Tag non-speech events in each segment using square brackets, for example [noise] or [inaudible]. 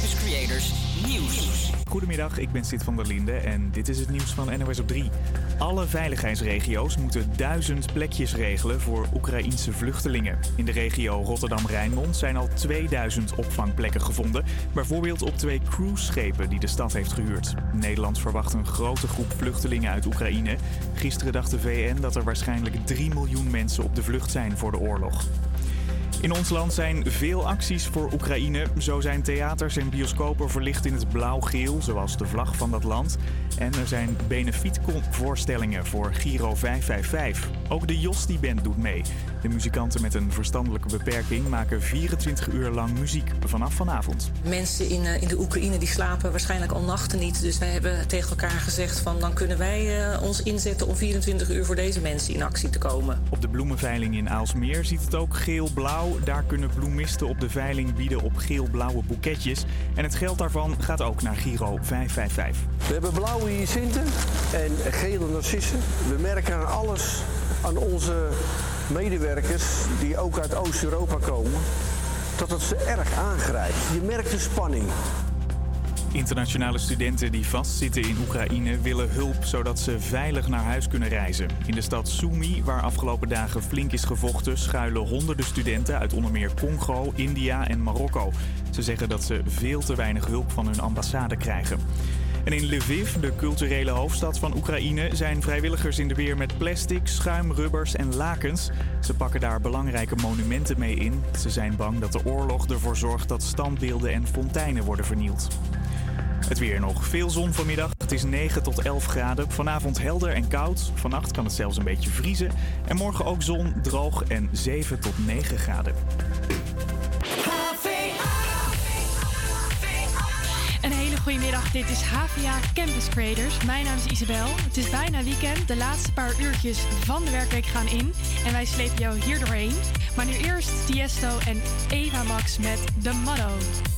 Creators. Goedemiddag, ik ben Sid van der Linde en dit is het nieuws van NOS op 3. Alle veiligheidsregio's moeten duizend plekjes regelen voor Oekraïense vluchtelingen. In de regio Rotterdam-Rijnmond zijn al 2000 opvangplekken gevonden. Bijvoorbeeld op twee cruiseschepen die de stad heeft gehuurd. Nederland verwacht een grote groep vluchtelingen uit Oekraïne. Gisteren dacht de VN dat er waarschijnlijk 3 miljoen mensen op de vlucht zijn voor de oorlog. In ons land zijn veel acties voor Oekraïne. Zo zijn theaters en bioscopen verlicht in het blauw-geel, zoals de vlag van dat land. En er zijn benefietvoorstellingen voor Giro 555. Ook de Josti Band doet mee. De muzikanten met een verstandelijke beperking maken 24 uur lang muziek vanaf vanavond. Mensen in, uh, in de Oekraïne die slapen waarschijnlijk al nachten niet. Dus wij hebben tegen elkaar gezegd van dan kunnen wij uh, ons inzetten om 24 uur voor deze mensen in actie te komen. Op de bloemenveiling in Aalsmeer ziet het ook geel-blauw. Daar kunnen bloemisten op de veiling bieden op geel-blauwe boeketjes. En het geld daarvan gaat ook naar Giro 555. We hebben blauwe hyacinten en gele narcissen. We merken aan alles aan onze medewerkers die ook uit Oost-Europa komen, dat het ze erg aangrijpt. Je merkt de spanning. Internationale studenten die vastzitten in Oekraïne willen hulp zodat ze veilig naar huis kunnen reizen. In de stad Sumy, waar afgelopen dagen flink is gevochten, schuilen honderden studenten uit onder meer Congo, India en Marokko. Ze zeggen dat ze veel te weinig hulp van hun ambassade krijgen. En in Lviv, de culturele hoofdstad van Oekraïne, zijn vrijwilligers in de weer met plastic, schuim, rubbers en lakens. Ze pakken daar belangrijke monumenten mee in. Ze zijn bang dat de oorlog ervoor zorgt dat standbeelden en fonteinen worden vernield. Het weer nog. Veel zon vanmiddag. Het is 9 tot 11 graden. Vanavond helder en koud. Vannacht kan het zelfs een beetje vriezen. En morgen ook zon, droog en 7 tot 9 graden. Een hele goede middag. Dit is HVA Campus Creators. Mijn naam is Isabel. Het is bijna weekend. De laatste paar uurtjes van de werkweek gaan in. En wij slepen jou hier doorheen. Maar nu eerst Tiesto en Eva Max met The Motto.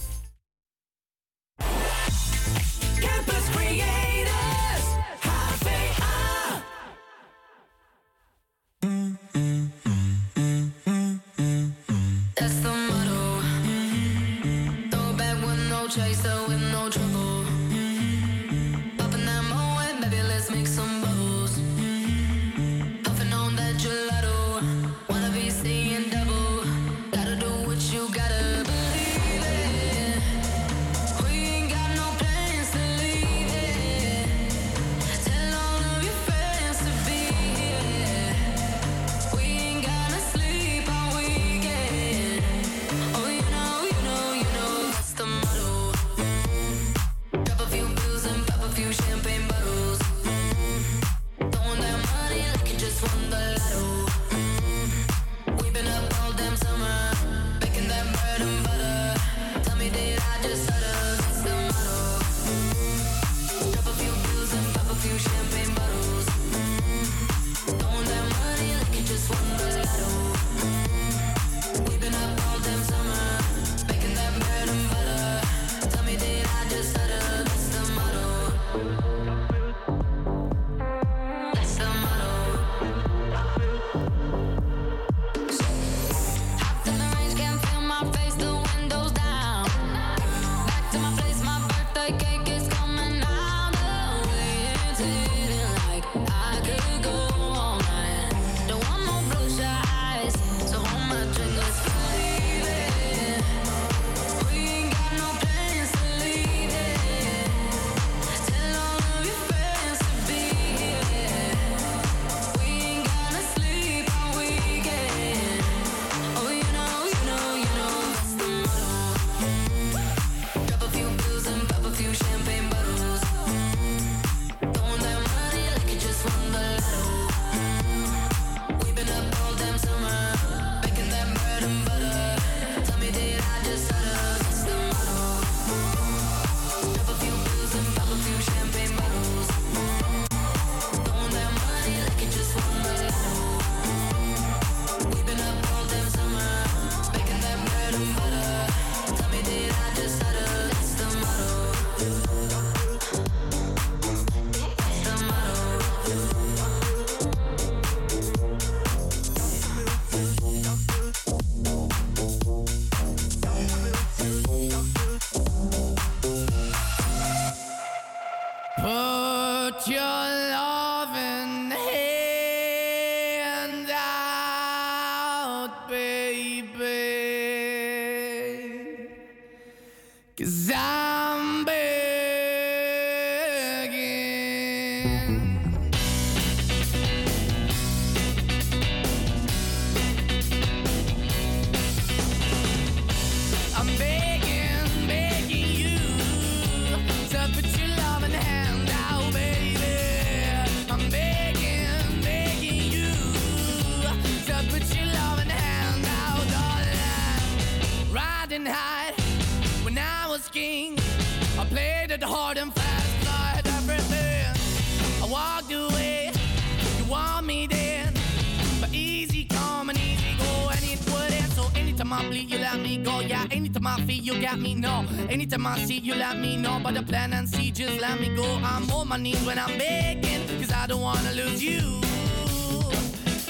Anytime I see, you let me know. But the plan and see, just let me go. I'm on my knees when I'm begging, cause I don't wanna lose you.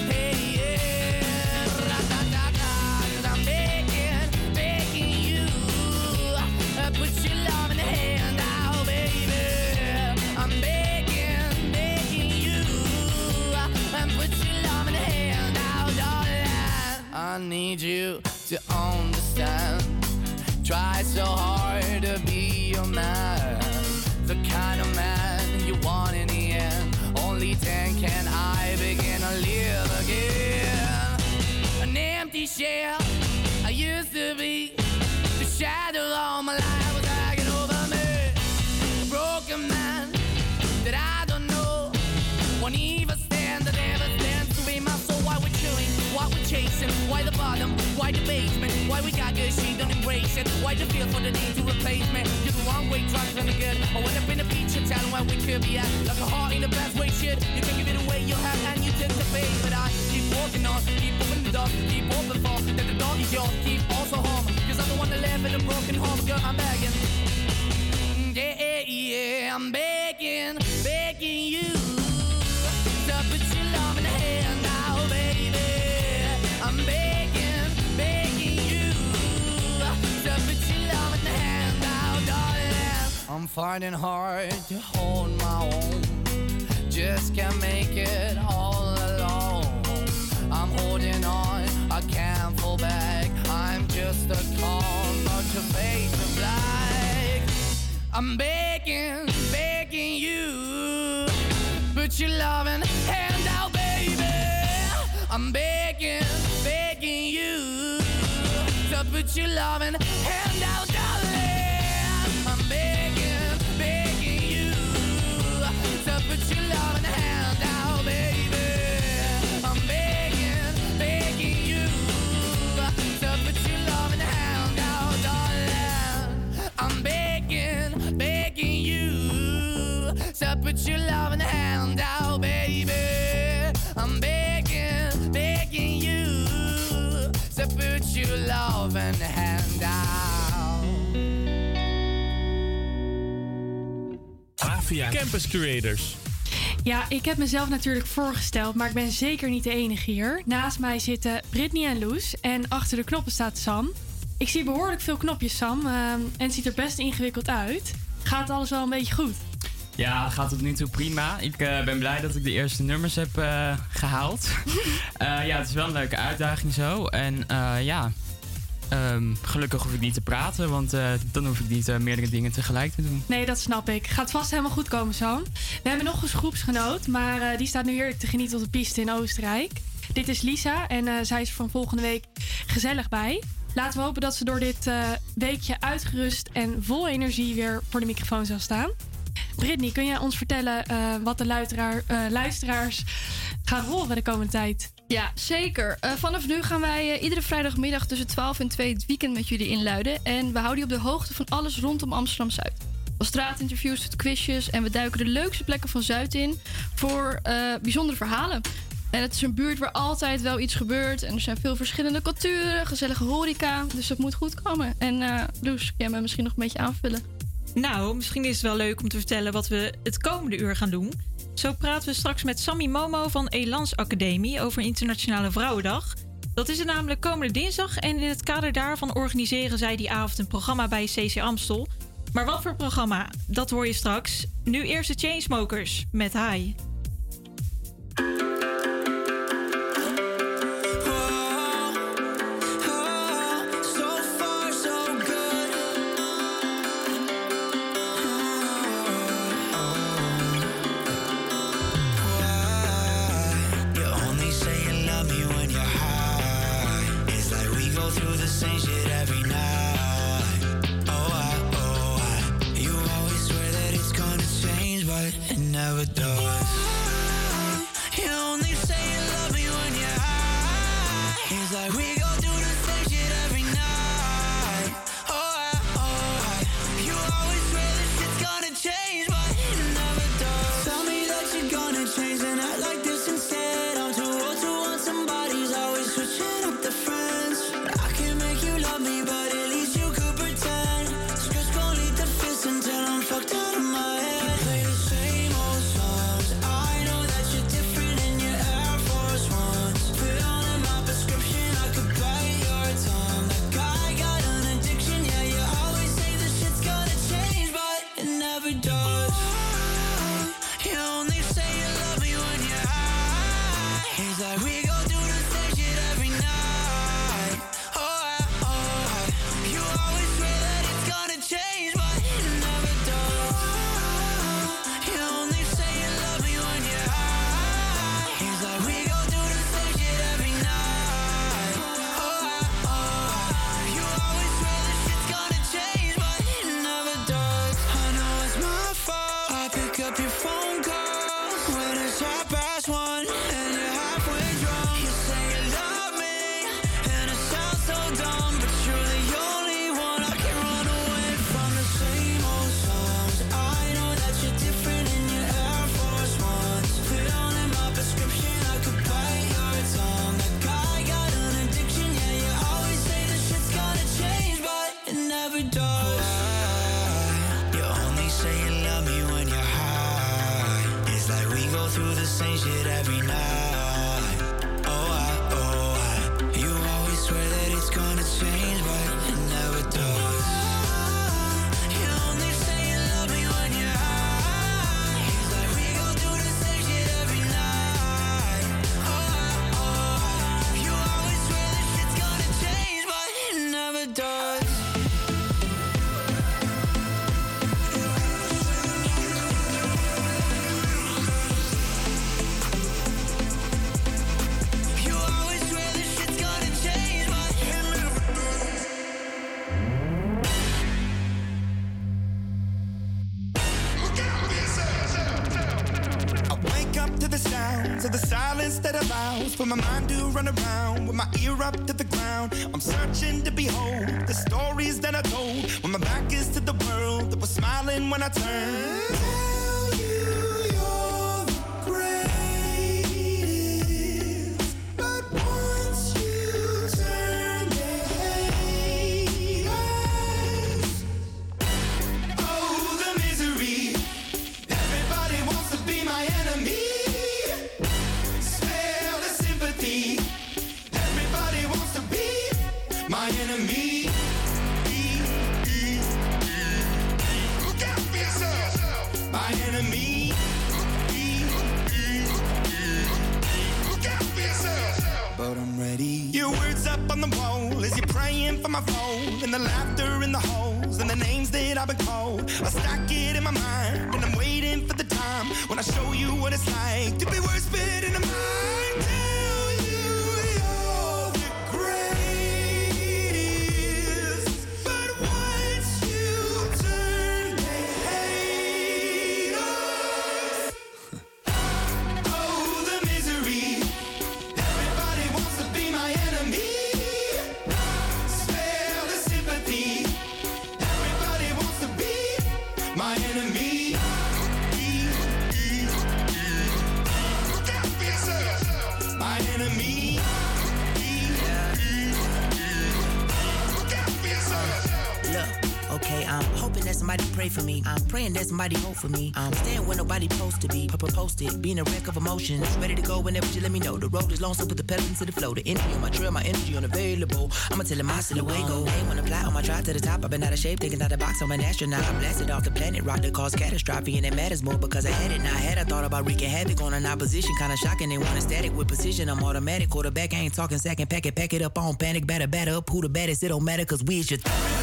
Hey, yeah, ra-da-da-da, 'cause I'm begging, begging you. Uh, put your love in the hand out, baby. I'm begging, begging you. Uh, and put your love in the hand out, darling. I need you why the basement, why we got good, she don't embrace it. Why the feel for the need to replace me? You're the wrong way, trying to good. I went up in the feature town where we could be at. Like a heart in the best way, shit. You can give it away, you have, and you take the bait. But I keep walking on, keep opening the door, keep open for that the door is yours, keep also home. Cause I'm the one that live in a broken home, girl, I'm begging. Mm, yeah, Yeah, yeah, I'm begging, begging you finding hard to hold my own. Just can't make it all alone. I'm holding on, I can't fall back. I'm just a call, but your face is black. I'm begging, begging you. Put your loving hand out, baby. I'm begging, begging you. To put your loving hand out, put your love in the hand out, baby. I'm begging, begging you to put your love in the hand out. Avia Campus Creators. Ja, ik heb mezelf natuurlijk voorgesteld, maar ik ben zeker niet de enige hier. Naast mij zitten Brittany en Loes en achter de knoppen staat Sam. Ik zie behoorlijk veel knopjes, Sam, ehm, en het ziet er best ingewikkeld uit. Gaat alles wel een beetje goed? Ja, gaat tot nu toe prima. Ik eh, ben blij dat ik de eerste nummers heb eh, gehaald. [laughs] Eh, ja, het is wel een leuke uitdaging zo. En ja, ehm, gelukkig hoef ik niet te praten, want dan hoef ik niet meerdere dingen tegelijk te doen. Nee, dat snap ik. Gaat vast helemaal goed komen, Sam. We hebben nog eens groepsgenoot, maar die staat nu heerlijk te genieten op de piste in Oostenrijk. Dit is Lisa en zij is er van volgende week gezellig bij. Laten we hopen dat ze door dit weekje uitgerust en vol energie weer voor de microfoon zal staan. Brittany, kun jij ons vertellen eh, wat de eh, luisteraars gaan horen de komende tijd? Ja, zeker. Eh, vanaf nu gaan wij iedere vrijdagmiddag tussen 12 en 2 het weekend met jullie inluiden. En we houden je op de hoogte van alles rondom Amsterdam Zuid. Van straatinterviews quizjes. En we duiken de leukste plekken van Zuid in voor bijzondere verhalen. En het is een buurt waar altijd wel iets gebeurt. En er zijn veel verschillende culturen, gezellige horeca. Dus het moet goed komen. En eh Loes, jij me misschien nog een beetje aanvullen? Nou, misschien is het wel leuk om te vertellen wat we het komende uur gaan doen. Zo praten we straks met Sammy Momo van Elans Academie over Internationale Vrouwendag. Dat is er namelijk komende dinsdag en in het kader daarvan organiseren zij die avond een programma bij CC Amstel. Maar wat voor programma, dat hoor je straks. Nu eerst de Chainsmokers met Hi. never done for me. I'm staying where nobody supposed to be. Papa posted, being a wreck of emotions. Ready to go whenever you let me know. The road is long, so put the pedal into the flow. The energy on my trail, my energy unavailable. I'ma tell it my still go. Ain't wanna fly on my drive to the top. I've been out of shape, thinking out the box. I'm an astronaut. I blasted off the planet, rock that caused catastrophe, and it matters more because I had it. Now I had I thought about wreaking havoc on an opposition. Kinda shocking, they want static with precision. I'm automatic. Quarterback, I ain't talking second packet. Pack it up on panic, batter, batter up. Who the baddest? It don't matter, cause we is your. Th-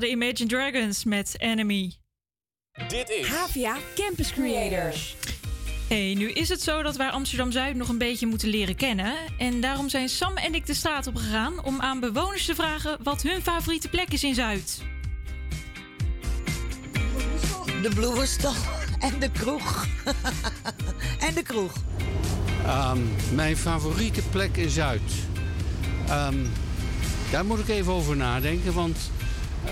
waren de Imagine Dragons met Enemy. Dit is Havia Campus Creators. Hey, nu is het zo dat wij Amsterdam Zuid nog een beetje moeten leren kennen. En daarom zijn Sam en ik de straat op gegaan om aan bewoners te vragen wat hun favoriete plek is in Zuid. De Bloemerstal en de kroeg. [laughs] en de kroeg. Ehm, mijn favoriete plek in Zuid. Ehm, daar moet ik even over nadenken, want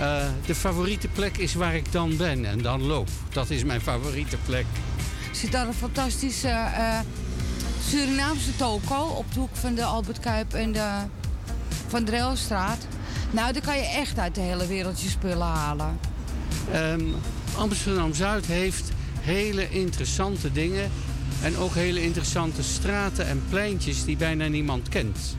eh, de favoriete plek is waar ik dan ben en dan loop. Dat is mijn favoriete plek. zit daar een fantastische eh, Surinaamse toko op de hoek van de Albert Kuip en de Van Dreelstraat. Nou, daar kan je echt uit de hele wereld je spullen halen. Ehm, Amsterdam Zuid heeft hele interessante dingen. En ook hele interessante straten en pleintjes die bijna niemand kent.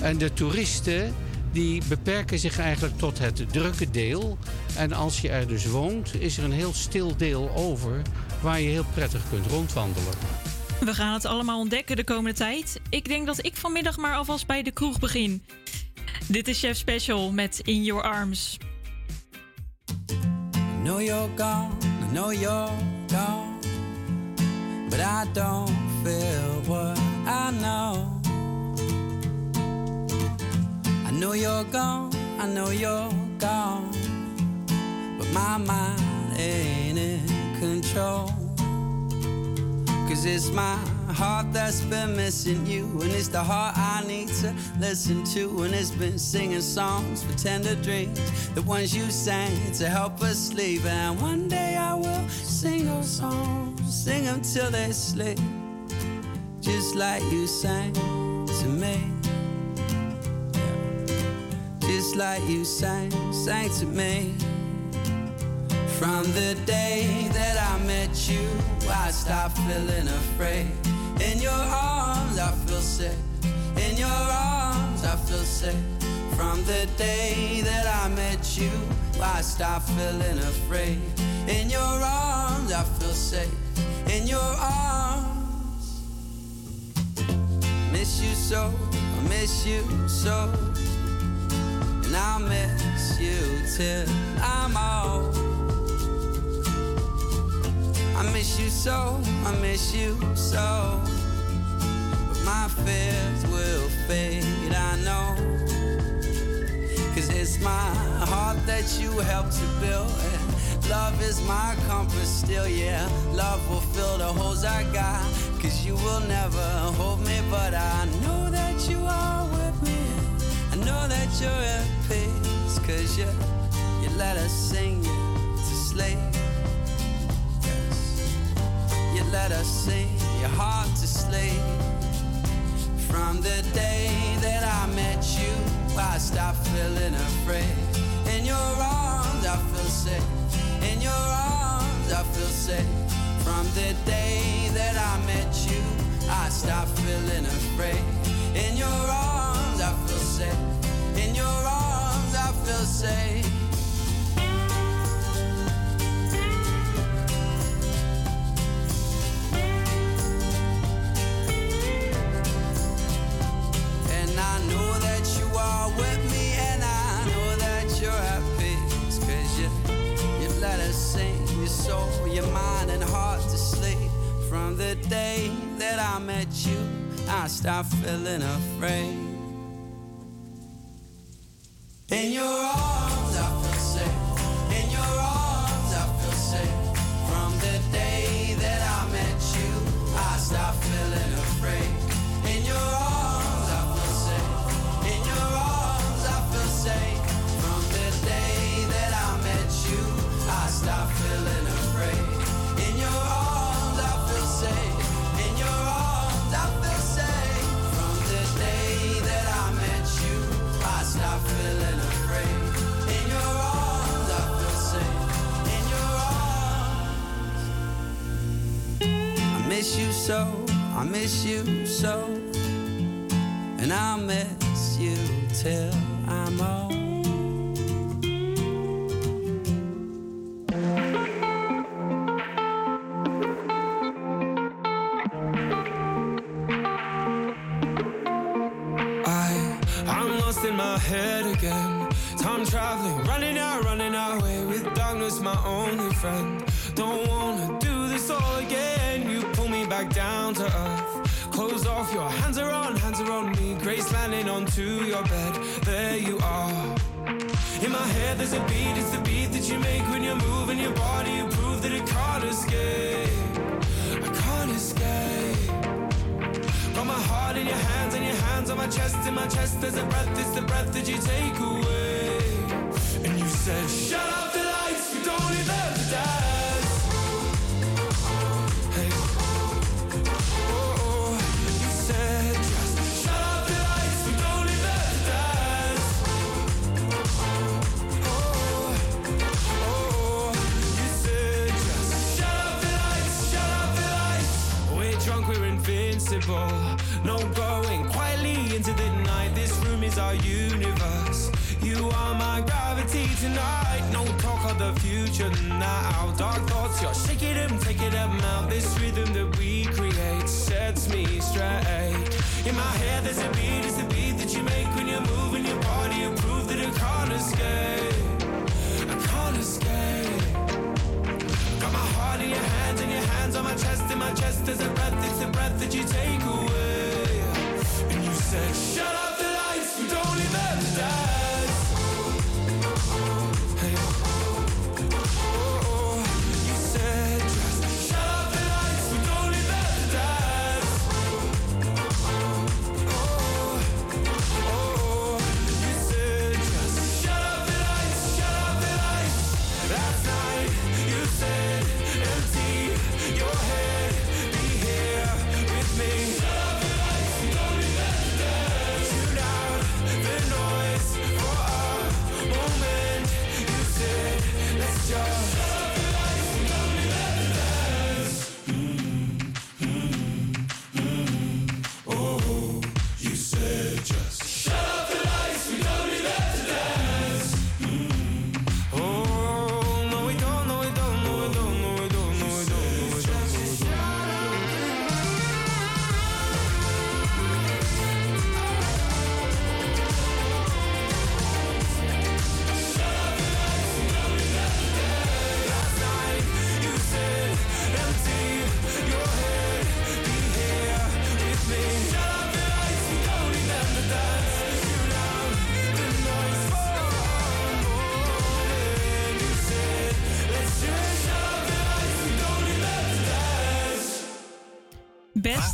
En de toeristen die beperken zich eigenlijk tot het drukke deel. En als je er dus woont, is er een heel stil deel over waar je heel prettig kunt rondwandelen. We gaan het allemaal ontdekken de komende tijd. Ik denk dat ik vanmiddag maar alvast bij de kroeg begin. Dit is Chef Special met In Your Arms. I know you're gone, I know you're gone. But I don't feel what I know. Know you're gone, I know you're gone. But my mind ain't in control. Cause it's my heart that's been missing you. And it's the heart I need to listen to. And it's been singing songs for tender dreams. The ones you sang to help us sleep. And one day I will sing those songs. Sing them till they sleep. Just like you sang to me. Just like you sang, sang to me. From the day that I met you, I stopped feeling afraid. In your arms, I feel safe. In your arms, I feel safe. From the day that I met you, I stopped feeling afraid. In your arms, I feel safe. In your arms, miss you so, I miss you so. And I'll miss you till I'm old. I miss you so, I miss you so. But my fears will fade, I know. Cause it's my heart that you helped to build. And love is my compass still, yeah. Love will fill the holes I got. Cause you will never hold me, but I let us sing you to sleep. You let us sing your heart to sleep. From the day that I met you, I stopped feeling afraid. In your arms, I feel safe. In your arms, I feel safe. From the day that I met you, I stopped feeling afraid. In your arms, I feel safe. In your arms, I feel safe. Your mind, and heart to sleep. From the day that I met you, I stopped feeling afraid. In your arms, so, I miss you so. And I'll miss you till I'm old. I, I'm lost in my head again. Time traveling, running out, running away with darkness, my only friend. Onto your bed. There you are. In my head, there's a beat, it's the beat that you make when you're moving your body. You prove that it can't escape. I can't escape. Got my heart in your hands and your hands on my chest. In my chest, there's a breath, it's the breath that you take away. And you said, Shut up No going quietly into the night. This room is our universe. You are my gravity tonight. No talk of the future now. Dark thoughts, you're shaking them, taking them out. This rhythm that we create sets me straight. In my head, there's a beat, it's the beat that you make when you're moving your body. You prove that it can't escape. In your hands and your hands on my chest. In my chest, there's a breath, it's the breath that you take away. And you said, Shut up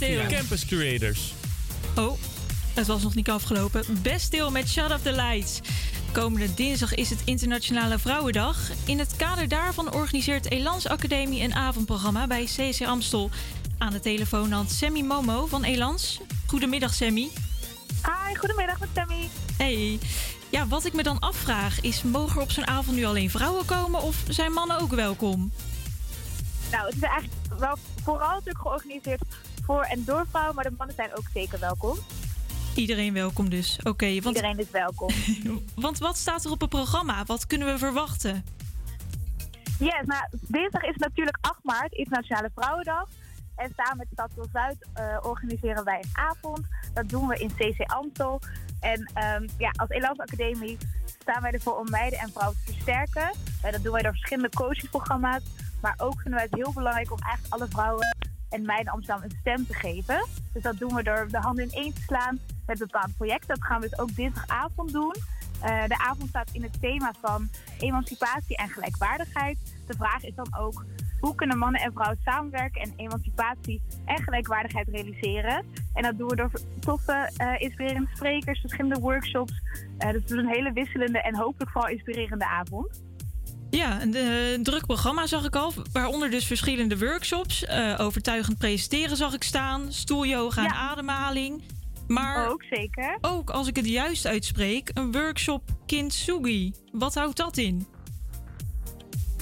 Stil. Campus Creators. Oh, het was nog niet afgelopen. Best stil met Shut Up the Lights. Komende dinsdag is het Internationale Vrouwendag. In het kader daarvan organiseert Elans Academie een avondprogramma bij CC Amstel. Aan de telefoon dan Sammy Momo van Elans. Goedemiddag Sammy. Hi, goedemiddag met Sammy. Hey. Ja, wat ik me dan afvraag is, mogen er op zo'n avond nu alleen vrouwen komen of zijn mannen ook welkom? Nou, het is eigenlijk wel vooral natuurlijk georganiseerd voor en door vrouwen, maar de mannen zijn ook zeker welkom. Iedereen welkom dus. Oké, want, Iedereen is welkom. [laughs] want wat staat er op het programma? Wat kunnen we verwachten? Yes, nou, dinsdag is natuurlijk 8 maart, Internationale Vrouwendag. En samen met Stadsel Zuid eh, organiseren wij een avond. Dat doen we in CC Amstel. En ehm, ja, als Elans Academie staan wij ervoor om meiden en vrouwen te versterken. Eh, dat doen wij door verschillende coachingprogramma's. Maar ook vinden wij het heel belangrijk om eigenlijk alle vrouwen en in Amsterdam een stem te geven. Dus dat doen we door de handen in één te slaan met bepaalde projecten. Dat gaan we dus ook dinsdagavond doen. Eh, de avond staat in het thema van emancipatie en gelijkwaardigheid. De vraag is dan ook hoe kunnen mannen en vrouwen samenwerken en emancipatie en gelijkwaardigheid realiseren. En dat doen we door toffe, eh, inspirerende sprekers, verschillende workshops. Eh, dus het is een hele wisselende en hopelijk vooral inspirerende avond. Ja, een, eh, een druk programma zag ik al. Waaronder dus verschillende workshops. Eh, overtuigend presenteren zag ik staan. Stoelyoga en ademhaling. Maar ook zeker. Ook als ik het juist uitspreek, een workshop Kintsugi. Wat houdt dat in?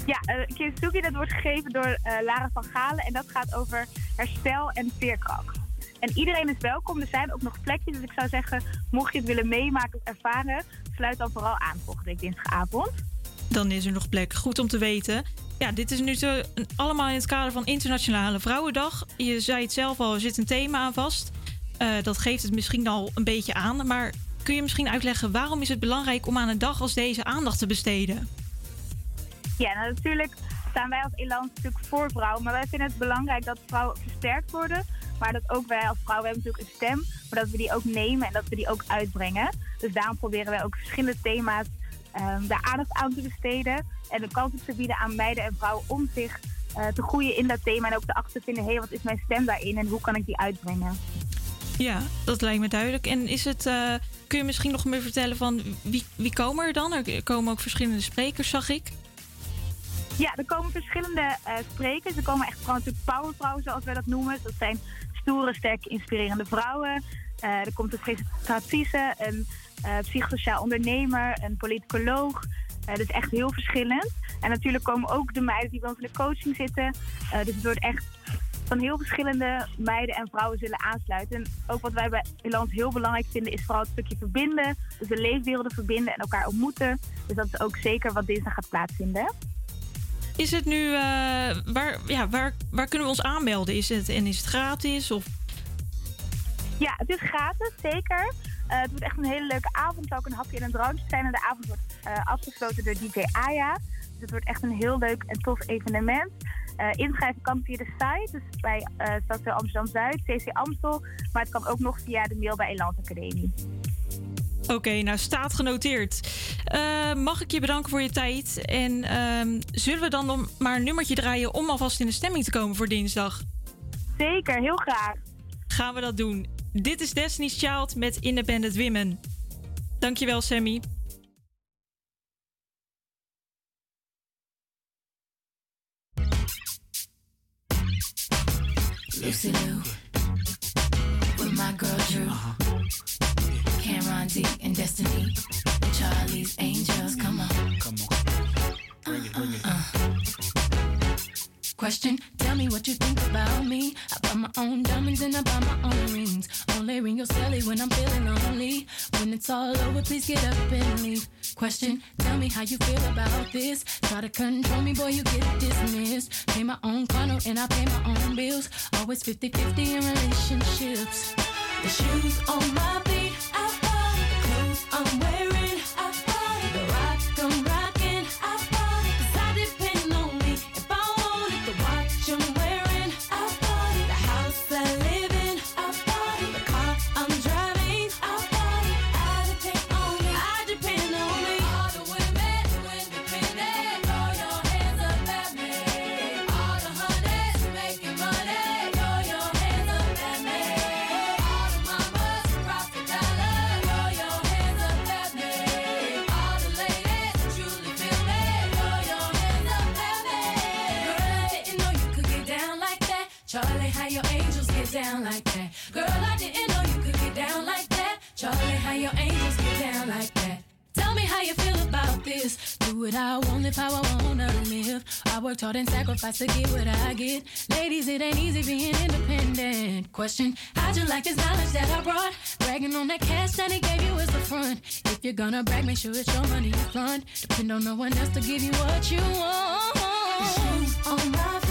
Ja, uh, Kintsugi dat wordt gegeven door eh, Lara van Galen. En dat gaat over herstel en veerkracht. En iedereen is welkom. Er zijn ook nog plekjes. Dus ik zou zeggen, mocht je het willen meemaken of ervaren... sluit dan vooral aan volgende week dinsdagavond. Dan is er nog plek. Goed om te weten. Ja, dit is nu allemaal in het kader van Internationale Vrouwendag. Je zei het zelf al, er zit een thema aan vast. Uh, dat geeft het misschien al een beetje aan. Maar kun je misschien uitleggen waarom is het belangrijk om aan een dag als deze aandacht te besteden? Ja, nou, natuurlijk staan wij als Elan natuurlijk voor vrouwen. Maar wij vinden het belangrijk dat vrouwen versterkt worden. Maar dat ook wij als vrouwen hebben natuurlijk een stem. Maar dat we die ook nemen en dat we die ook uitbrengen. Dus daarom proberen wij ook verschillende thema's ehm, daar aandacht aan te besteden. En de kans te bieden aan meiden en vrouwen om zich eh, te groeien in dat thema. En ook te vinden, hé, hey, wat is mijn stem daarin en hoe kan ik die uitbrengen? Ja, dat lijkt me duidelijk. En is het, eh, kun je misschien nog meer vertellen van wie, wie komen er dan? Er komen ook verschillende sprekers, zag ik. Ja, er komen verschillende eh, sprekers. Er komen echt gewoon natuurlijk powervrouwen, zoals wij dat noemen. Dat zijn stoere, sterke, inspirerende vrouwen. Er komt een presentatrice, een psychosociaal ondernemer, een politicoloog. dus echt heel verschillend. En natuurlijk komen ook de meiden die bij ons in de coaching zitten. dus het wordt echt van heel verschillende meiden en vrouwen zullen aansluiten. En ook wat wij bij Elan heel belangrijk vinden is vooral het stukje verbinden. Dus de leefwerelden verbinden en elkaar ontmoeten. Dus dat is ook zeker wat dinsdag gaat plaatsvinden. Is het nu, uh, waar, ja, waar, waar kunnen we ons aanmelden? Is het, en is het gratis? Of? Ja, het is gratis, zeker. Uh, het wordt echt een hele leuke avond. Het ook een hapje en een drankje zijn. En de avond wordt uh, afgesloten door DJ Aya. Dus het wordt echt een heel leuk en tof evenement. inschrijven kan via de site, dus bij uh, Stadsdeel Amsterdam-Zuid, CC Amstel. Maar het kan ook nog via de mail bij Eland Academie. Oké, nou staat genoteerd. Uh, mag ik je bedanken voor je tijd? En uh, zullen we dan nog maar een nummertje draaien om alvast in de stemming te komen voor dinsdag? Zeker, heel graag. Gaan we dat doen. Dit is Destiny's Child met Independent Women. Dankjewel, Sammy. Lucy Lou, with my girl Drew. Cameron D and Destiny, Charlie's Angels. Come on. Come on. Bring it, bring it. Question, tell me what you think about me. I buy my own diamonds and I buy my own rings. Only ring your celly when I'm feeling lonely. When it's all over, please get up and leave. Question, tell me how you feel about this. Try to control me, boy, you get dismissed. Pay my own condo and I pay my own bills. Always 50 50 in relationships. The shoes on my feet, I bought the clothes I'm wearing. How you feel about this. Do what I want, live how I wanna live. I worked hard and sacrificed to get what I get. Ladies, it ain't easy being independent. Question, how'd you like this knowledge that I brought? Bragging on that cash that he gave you is the front. If you're gonna brag, make sure it's your money you fund. Depend on no one else to give you what you want. On my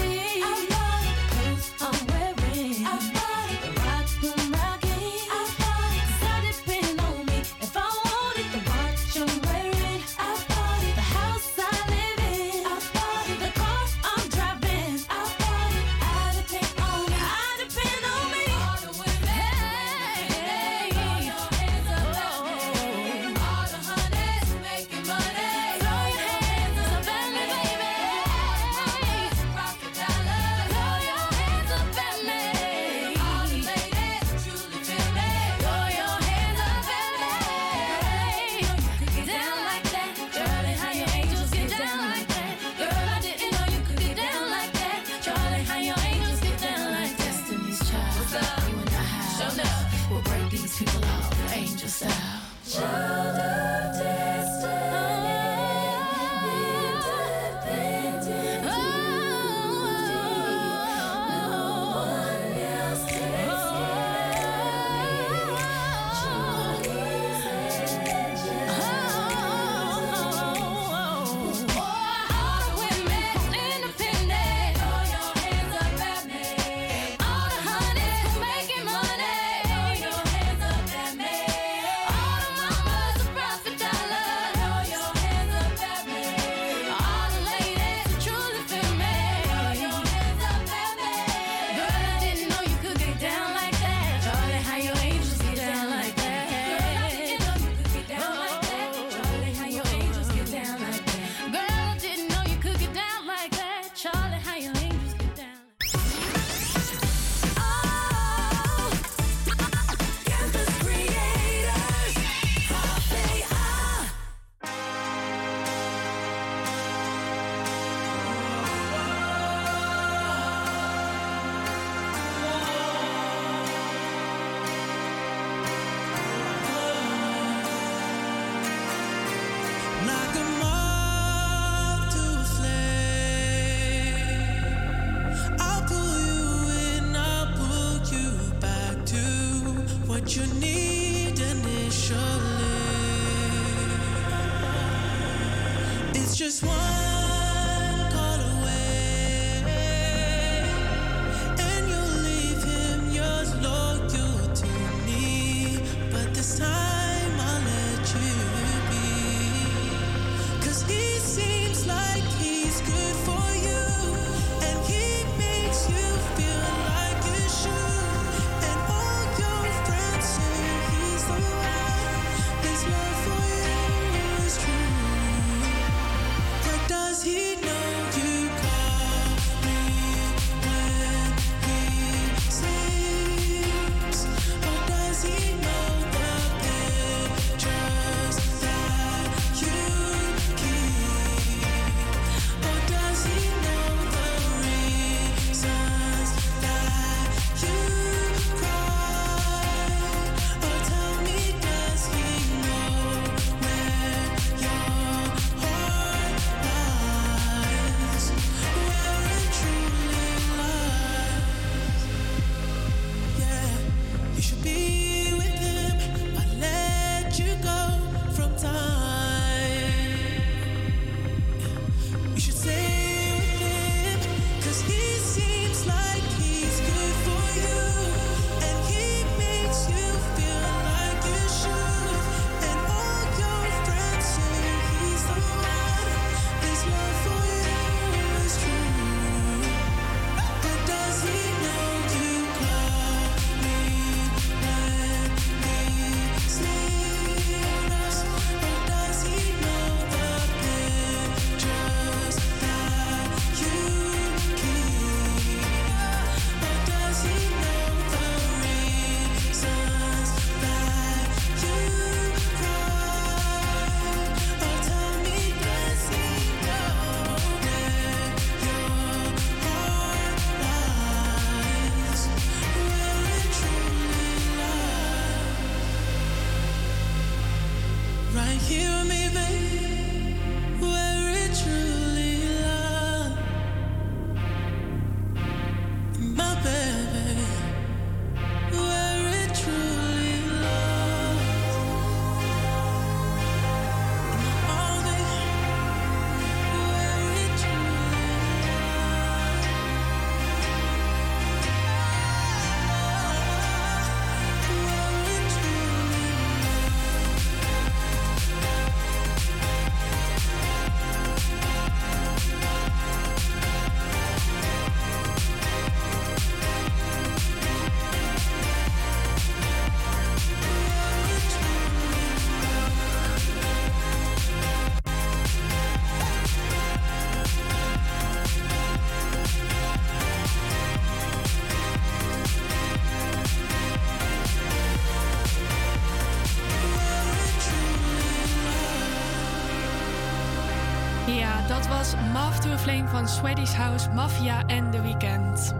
Moth to a Flame van Swedish House, Mafia en The Weeknd.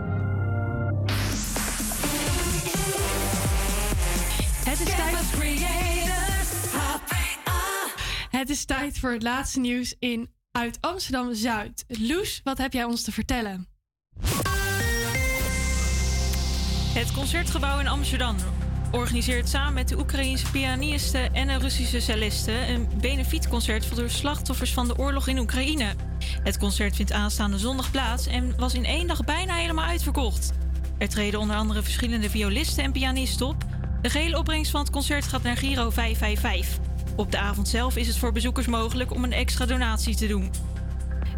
Het is tijd... Het is tijd voor het laatste nieuws in uit Amsterdam Zuid. Loes, wat heb jij ons te vertellen? Het Concertgebouw in Amsterdam organiseert samen met de Oekraïense pianisten en een Russische celliste een benefietconcert voor de slachtoffers van de oorlog in Oekraïne. Het concert vindt aanstaande zondag plaats en was in één dag bijna helemaal uitverkocht. Er treden onder andere verschillende violisten en pianisten op. De gehele opbrengst van het concert gaat naar Giro 555. Op de avond zelf is het voor bezoekers mogelijk om een extra donatie te doen.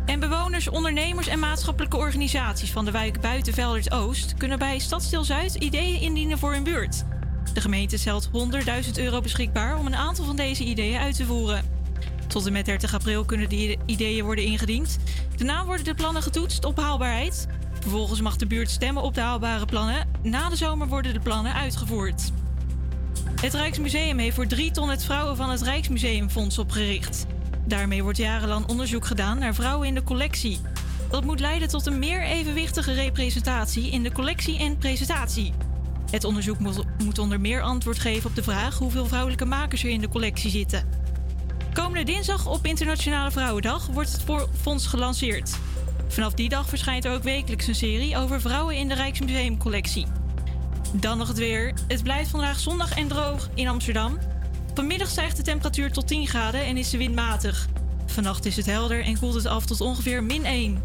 En bewoners, ondernemers en maatschappelijke organisaties van de wijk Buitenveldert Oost kunnen bij Stadsdeel Zuid ideeën indienen voor hun buurt. De gemeente stelt 100.000 euro beschikbaar om een aantal van deze ideeën uit te voeren. Tot en met 30 april kunnen die ideeën worden ingediend. Daarna worden de plannen getoetst op haalbaarheid. Vervolgens mag de buurt stemmen op de haalbare plannen. Na de zomer worden de plannen uitgevoerd. Het Rijksmuseum heeft voor drie ton het Vrouwen van het Rijksmuseumfonds opgericht. Daarmee wordt jarenlang onderzoek gedaan naar vrouwen in de collectie. Dat moet leiden tot een meer evenwichtige representatie in de collectie en presentatie. Het onderzoek moet onder meer antwoord geven op de vraag hoeveel vrouwelijke makers er in de collectie zitten. Komende dinsdag op Internationale Vrouwendag wordt het fonds gelanceerd. Vanaf die dag verschijnt er ook wekelijks een serie over vrouwen in de Rijksmuseumcollectie. Dan nog het weer. Het blijft vandaag zondag en droog in Amsterdam. Vanmiddag stijgt de temperatuur tot 10 graden en is de wind matig. Vannacht is het helder en koelt het af tot ongeveer min 1.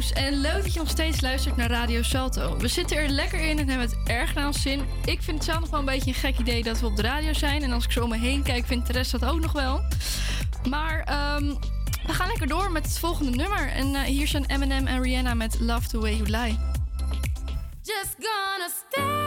en leuk dat je nog steeds luistert naar Radio Salto. We zitten er lekker in en hebben het erg naar ons zin. Ik vind het zelf nog wel een beetje een gek idee dat we op de radio zijn. En als ik zo om me heen kijk, vindt de rest dat ook nog wel. Maar ehm, we gaan lekker door met het volgende nummer. En uh, hier zijn Eminem en Rihanna met Love the Way You Lie. Just gonna stay.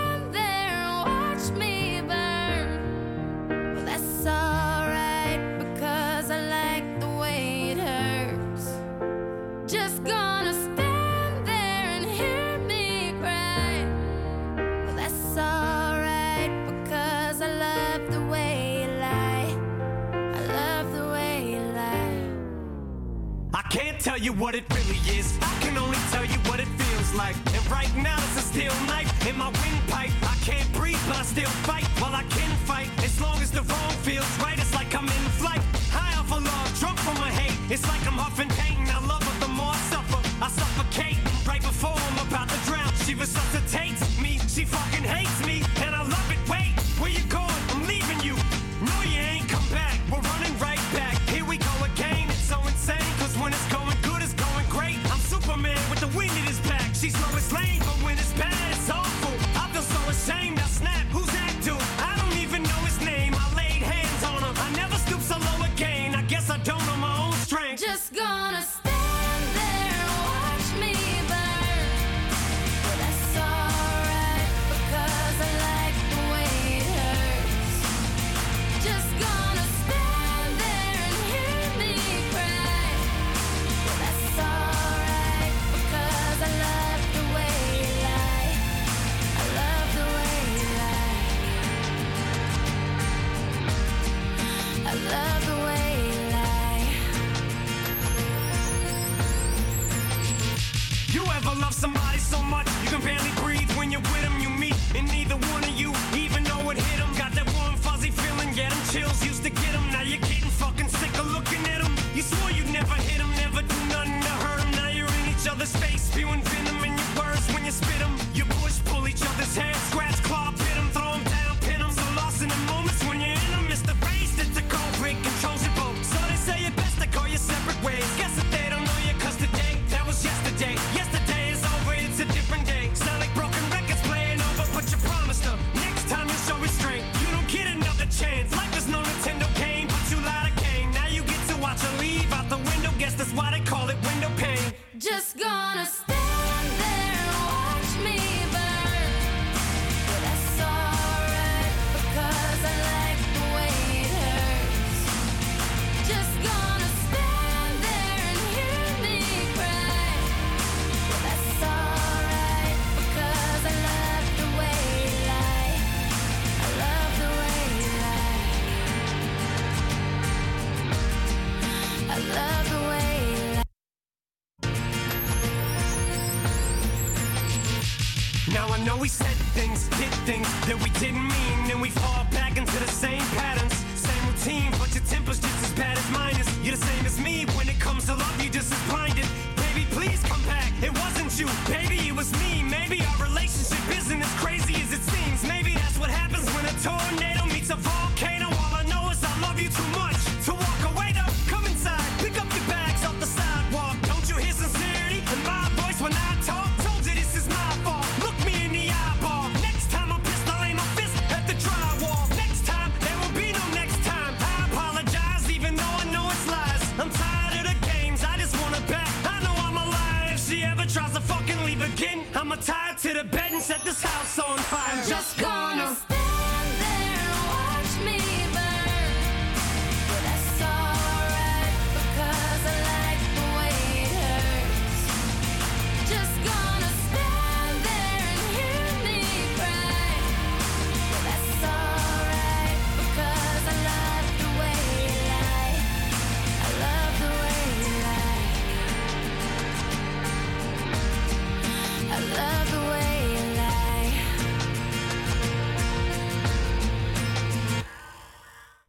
tell you what it really is. I can only tell you what it feels like. And right now it's a steel knife in my windpipe. I can't breathe, but I still fight. While I can fight, as long as the wrong feels right, it's like I'm in flight. High off a log, drunk from my hate. It's like I'm huffing pain. I love her the more I suffer. I suffocate right before I'm about to drown. She resuscitates.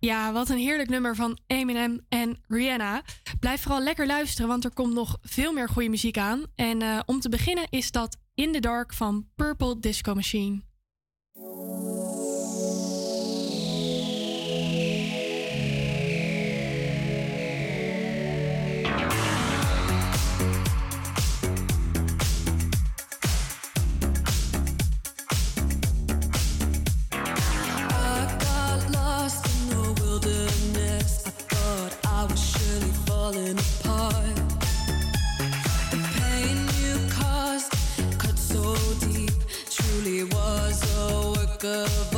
Ja, wat een heerlijk nummer van Eminem en Rihanna. Blijf vooral lekker luisteren, want er komt nog veel meer goede muziek aan. En eh, om te beginnen is dat In the Dark van Purple Disco Machine. falling apart. The pain you caused cut so deep, truly was a work of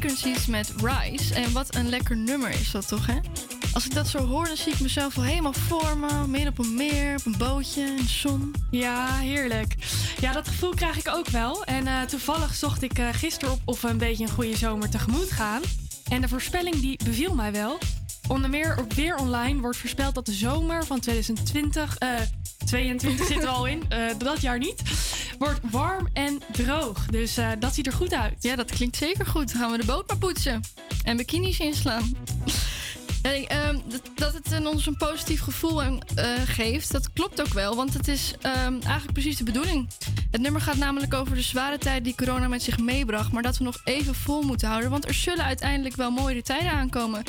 Fragrancies met Rise. En wat een lekker nummer is dat toch, hè? Als ik dat zo hoor, dan zie ik mezelf al helemaal voor me. Midden op een meer, op een bootje, in de zon. Ja, heerlijk. Ja, dat gevoel krijg ik ook wel. En eh, toevallig zocht ik eh, gisteren op of we een beetje een goede zomer tegemoet gaan. En de voorspelling die beviel mij wel. Onder meer op Weer Online wordt voorspeld dat de zomer van 2020... eh 22 zitten we al in, [laughs] eh, dat jaar niet. Wordt warm en droog. Dus eh, dat ziet er goed uit. Ja, dat klinkt zeker goed. Dan gaan we de boot maar poetsen. En bikinis inslaan. [laughs] En, ehm, dat, het ons een positief gevoel eh, geeft, dat klopt ook wel. Want het is ehm, eigenlijk precies de bedoeling. Het nummer gaat namelijk over de zware tijd die corona met zich meebracht. Maar dat we nog even vol moeten houden. Want er zullen uiteindelijk wel mooiere tijden aankomen.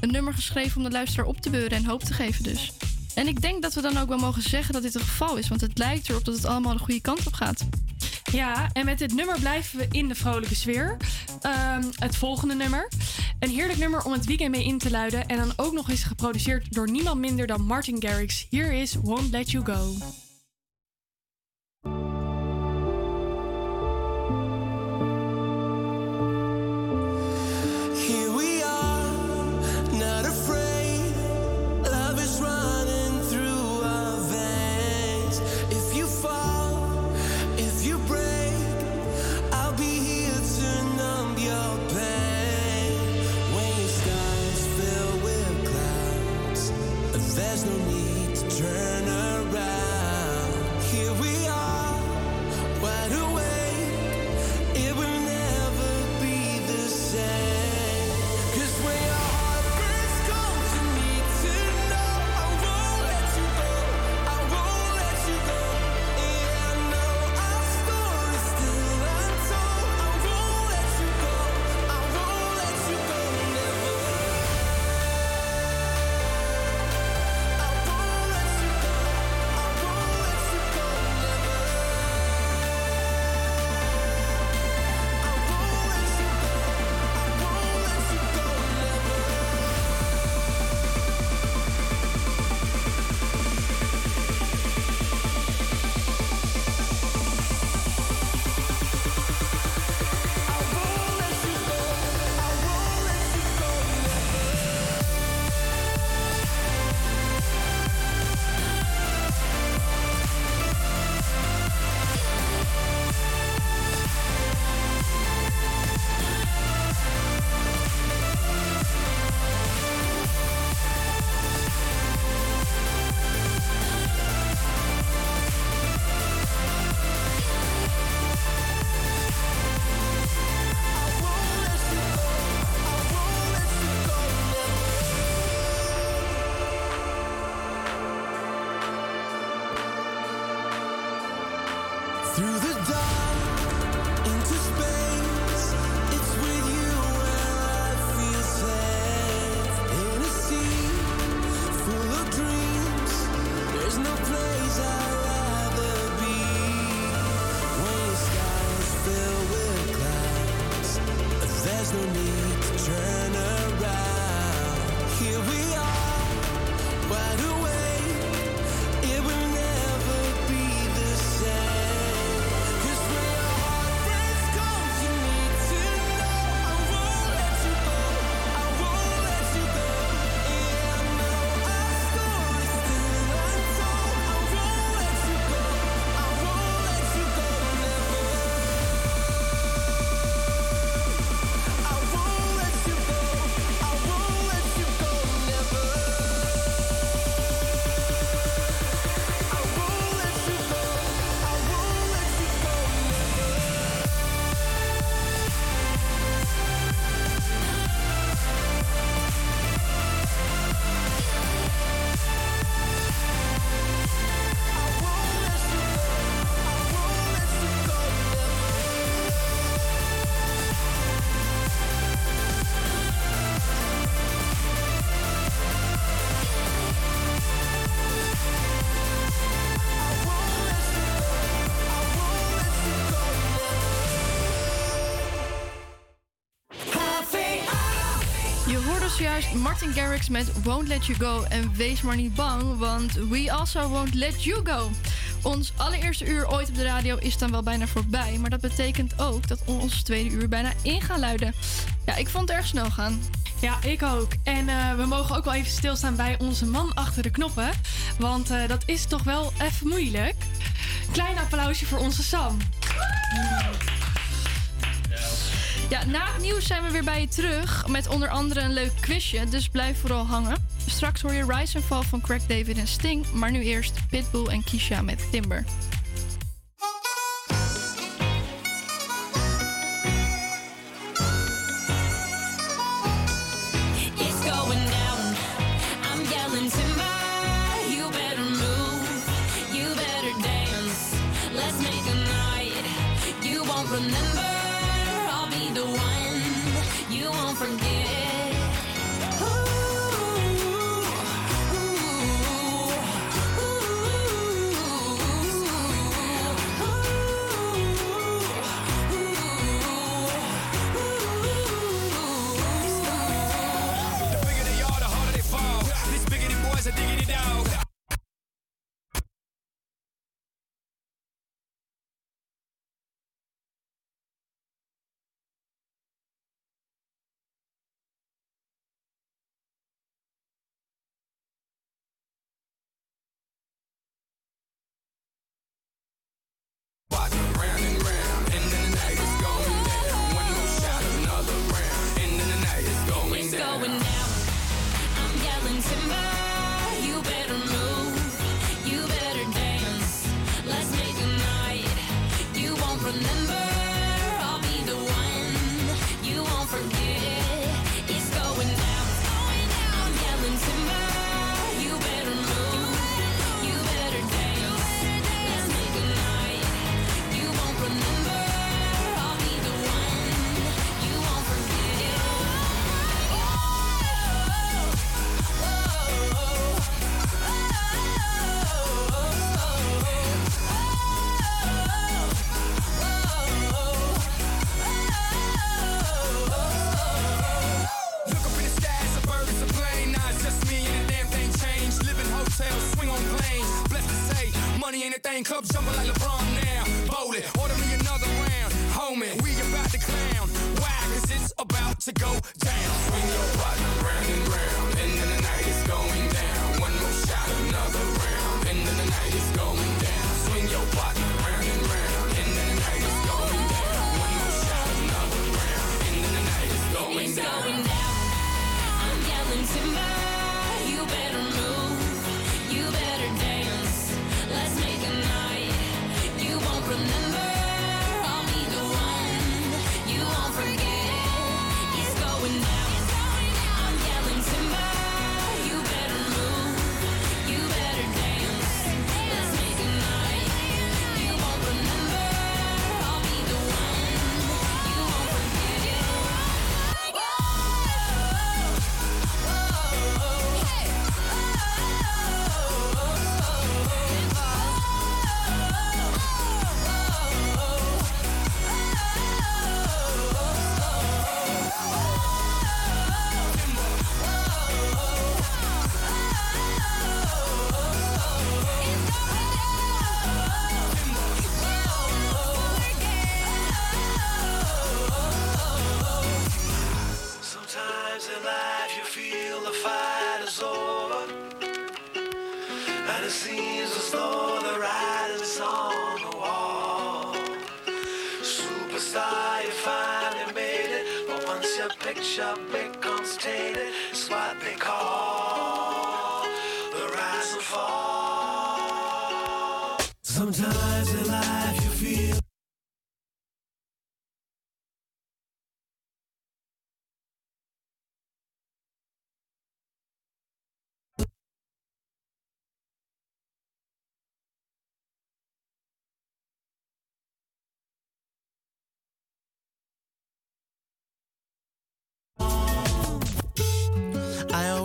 Een nummer geschreven om de luisteraar op te beuren en hoop te geven dus. En ik denk dat we dan ook wel mogen zeggen dat dit het geval is. Want het lijkt erop dat het allemaal de goede kant op gaat. Ja, en met dit nummer blijven we in de vrolijke sfeer. Ehm, het volgende nummer. Een heerlijk nummer om het weekend mee in te luiden. En dan ook nog eens geproduceerd door niemand minder dan Martin Garrix. Hier is Won't Let You Go. Martin Garrix met Won't Let You Go. En wees maar niet bang, want we also won't let you go. Ons allereerste uur ooit op de radio is dan wel bijna voorbij. Maar dat betekent ook dat ons tweede uur bijna in gaan luiden. Ja, ik vond het erg snel gaan. Ja, ik ook. En eh, we mogen ook wel even stilstaan bij onze man achter de knoppen. Want eh, dat is toch wel even moeilijk. Klein applausje voor onze Sam. Ja, na het nieuws zijn we weer bij je terug. Met onder andere een leuk quizje. Dus blijf vooral hangen. Straks hoor je Rise and Fall van Craig David en Sting. Maar nu eerst Pitbull en Kisha met Timber.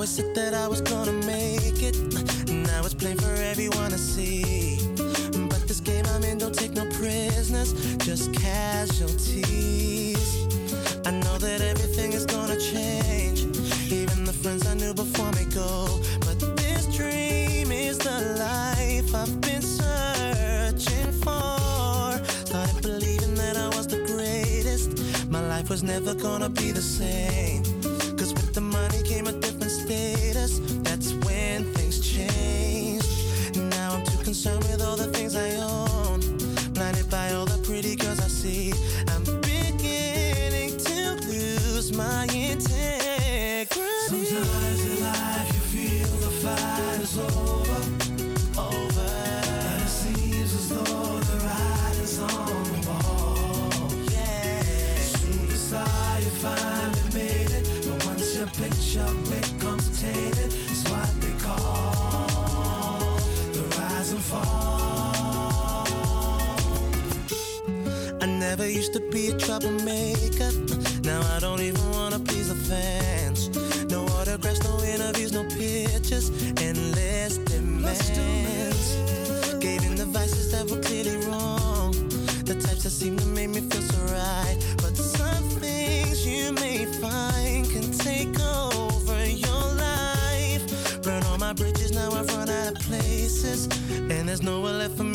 always said that I was gonna make it. Now it's plain for everyone to see. But this game I'm in don't take no prisoners, just casualties. I know that everything is gonna change. Even the friends I knew before me go. But this dream is the life I've been searching for. Started believing that I was the greatest. My life was never gonna be the same status. That's when things change. Now I'm too concerned with all the things I own. Used to be a troublemaker. Now I don't even wanna please the fans. No autographs, no interviews, no pictures, endless demands. Gave in the vices that were clearly wrong. The types that seem to make me feel so right. But some things you may find can take over your life. Burn all my bridges, now I've run out of places. And there's nowhere left for me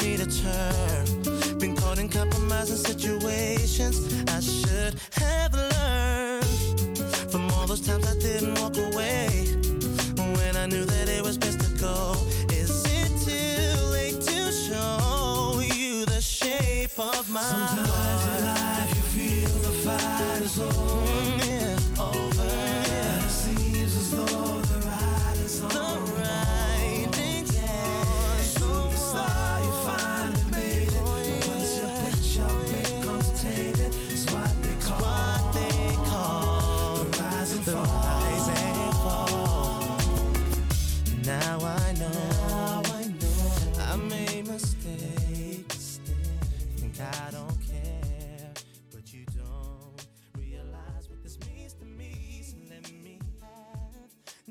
compromising situations. I should have learned from all those times I didn't walk away. When I knew that it was best to go. Is it too late to show you the shape of my Sometimes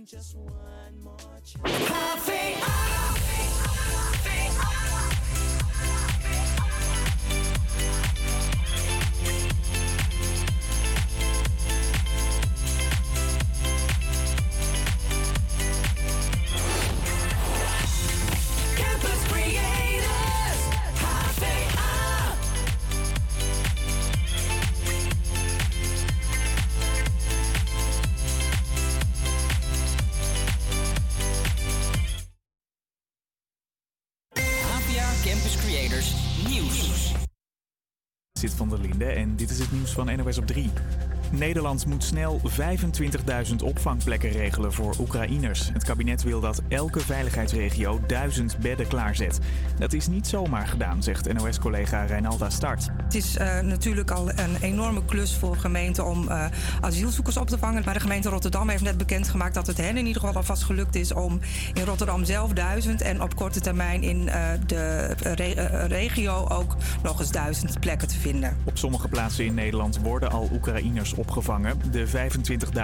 just one more chance. En dit is het nieuws van NOS op 3. Nederland moet snel 25.000 opvangplekken regelen voor Oekraïners. Het kabinet wil dat elke veiligheidsregio 1000 bedden klaarzet. Dat is niet zomaar gedaan, zegt NOS-collega Reinalda Start. Het is eh, natuurlijk al een enorme klus voor gemeenten om eh, asielzoekers op te vangen. Maar de gemeente Rotterdam heeft net bekendgemaakt dat het hen in ieder geval alvast gelukt is om in Rotterdam zelf duizend en op korte termijn in eh, de re- regio ook nog eens duizend plekken te vinden. Op sommige plaatsen in Nederland worden al Oekraïners opgevangen. De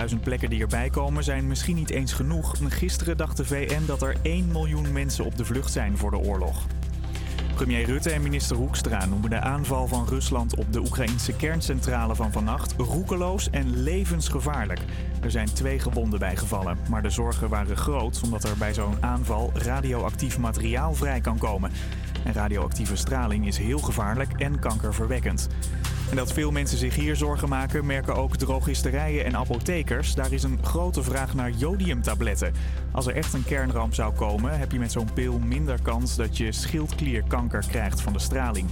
25.000 plekken die erbij komen zijn misschien niet eens genoeg. Gisteren dacht de VN dat er 1 miljoen mensen op de vlucht zijn voor de oorlog. Premier Rutte en minister Hoekstra noemen de aanval van Rusland op de Oekraïnse kerncentrale van vannacht roekeloos en levensgevaarlijk. Er zijn twee gewonden bijgevallen, maar de zorgen waren groot omdat er bij zo'n aanval radioactief materiaal vrij kan komen. En radioactieve straling is heel gevaarlijk en kankerverwekkend. En dat veel mensen zich hier zorgen maken, merken ook drogisterijen en apothekers. Daar is een grote vraag naar jodiumtabletten. Als er echt een kernramp zou komen, heb je met zo'n pil minder kans dat je schildklierkanker krijgt van de straling.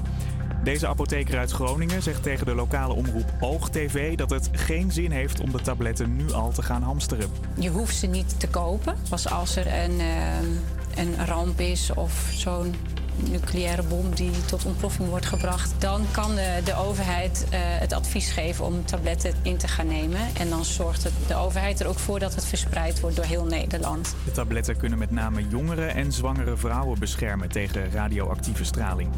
Deze apotheker uit Groningen zegt tegen de lokale omroep OogTV dat het geen zin heeft om de tabletten nu al te gaan hamsteren. Je hoeft ze niet te kopen. Pas als er een, eh, een ramp is of zo'n nucleaire bom die tot ontploffing wordt gebracht, dan kan de, de overheid eh, het advies geven om tabletten in te gaan nemen. En dan zorgt de overheid er ook voor dat het verspreid wordt door heel Nederland. De tabletten kunnen met name jongere en zwangere vrouwen beschermen tegen radioactieve straling.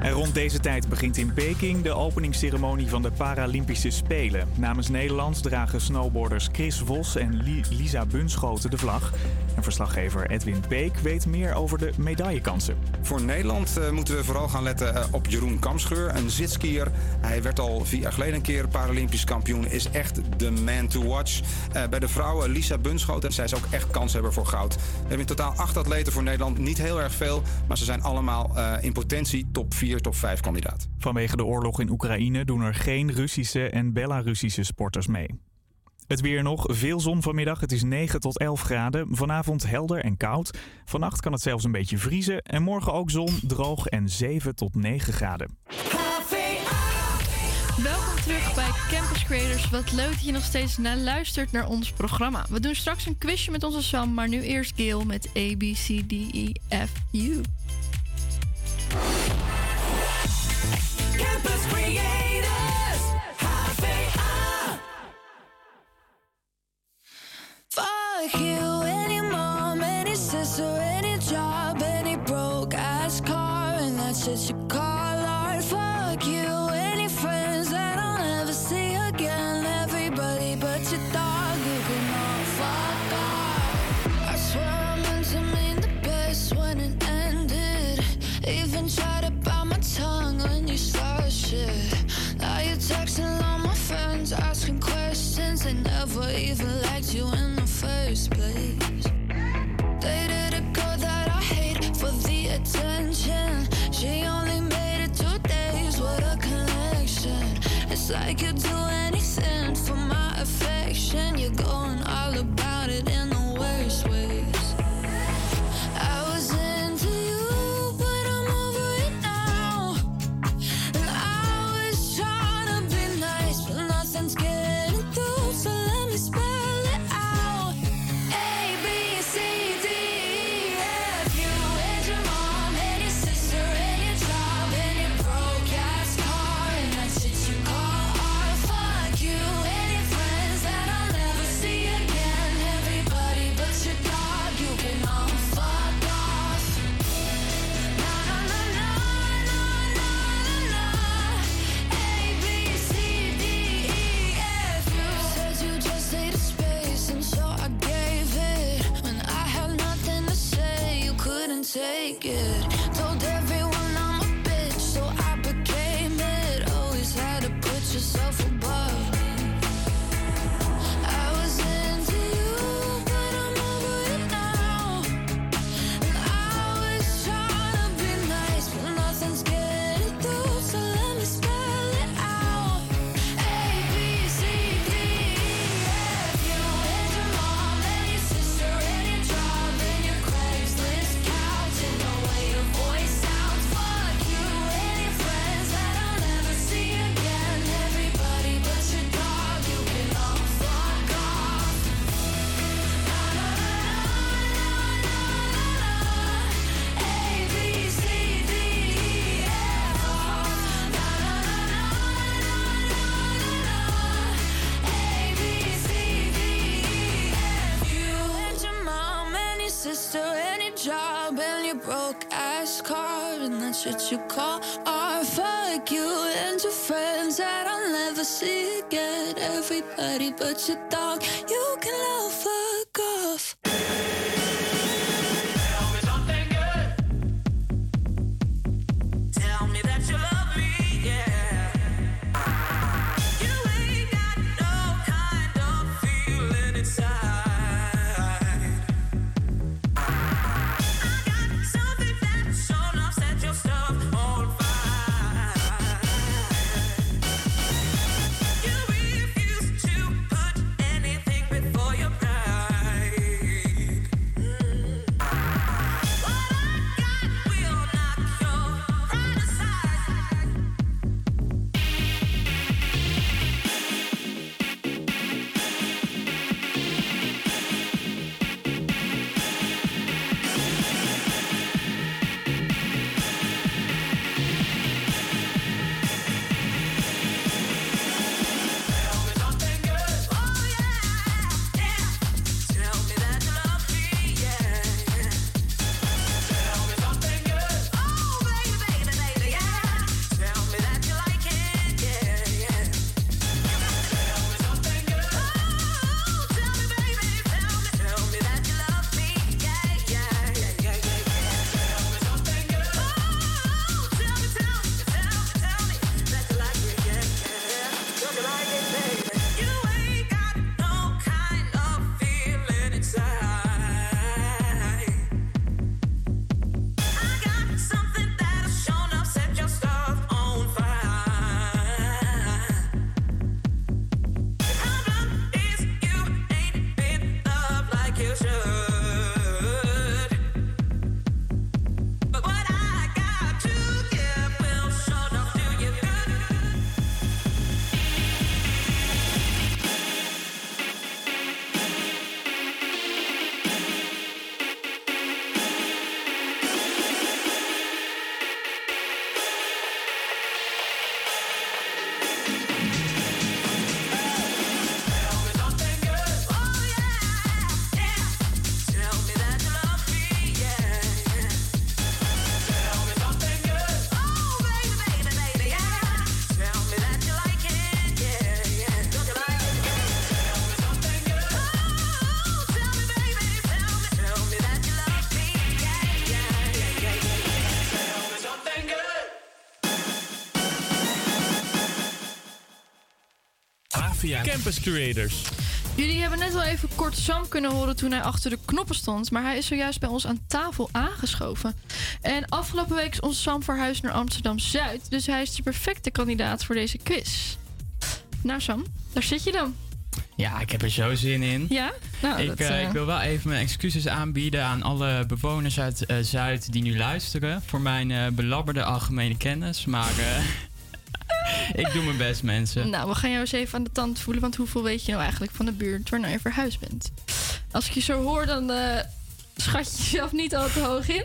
En rond deze tijd begint in Peking de openingsceremonie van de Paralympische Spelen. Namens Nederland dragen snowboarders Chris Vos en Li- Lisa Bunschoten de vlag. En verslaggever Edwin Beek weet meer over de medaillekansen. Voor Nederland eh, moeten we vooral gaan letten eh, op Jeroen Kamscheur, een zitskier. Hij werd al vier jaar geleden een keer Paralympisch kampioen. Is echt de man to watch. Eh, bij de vrouwen Lisa Bunschoten. Zij is ook echt kanshebber voor goud. We hebben in totaal acht atleten voor Nederland. Niet heel erg veel, maar ze zijn allemaal in potentie top 4 top 5 kandidaat. Vanwege de oorlog in Oekraïne doen er geen Russische en Belarussische sporters mee. Het weer nog, veel zon vanmiddag. Het is 9 tot 11 graden. Vanavond helder en koud. Vannacht kan het zelfs een beetje vriezen. En morgen ook zon, droog en 7 tot 9 graden. Welkom terug bij Campus Creators. Wat leuk dat je nog steeds naar luistert naar ons programma. We doen straks een quizje met onze Sam, maar nu eerst Gail met A, B, C, D, E, F, U. look here like you tell. Jullie hebben net al even kort Sam kunnen horen toen hij achter de knoppen stond. Maar hij is zojuist bij ons aan tafel aangeschoven. En afgelopen week is onze Sam verhuisd naar Amsterdam Zuid. Dus hij is de perfecte kandidaat voor deze quiz. Nou, Sam, daar zit je dan. Ja, ik heb er zo zin in. Ja? Nou, ik, dat, eh, eh, ik wil wel even mijn excuses aanbieden aan alle bewoners uit eh, Zuid die nu luisteren. Voor mijn eh, belabberde algemene kennis. Maar eh, [laughs] ik doe mijn best, mensen. Nou, we gaan jou eens even aan de tand voelen. Want hoeveel weet je nou eigenlijk van de buurt waar nou je verhuisd bent? Als ik je zo hoor, dan eh, schat je jezelf niet al te hoog in.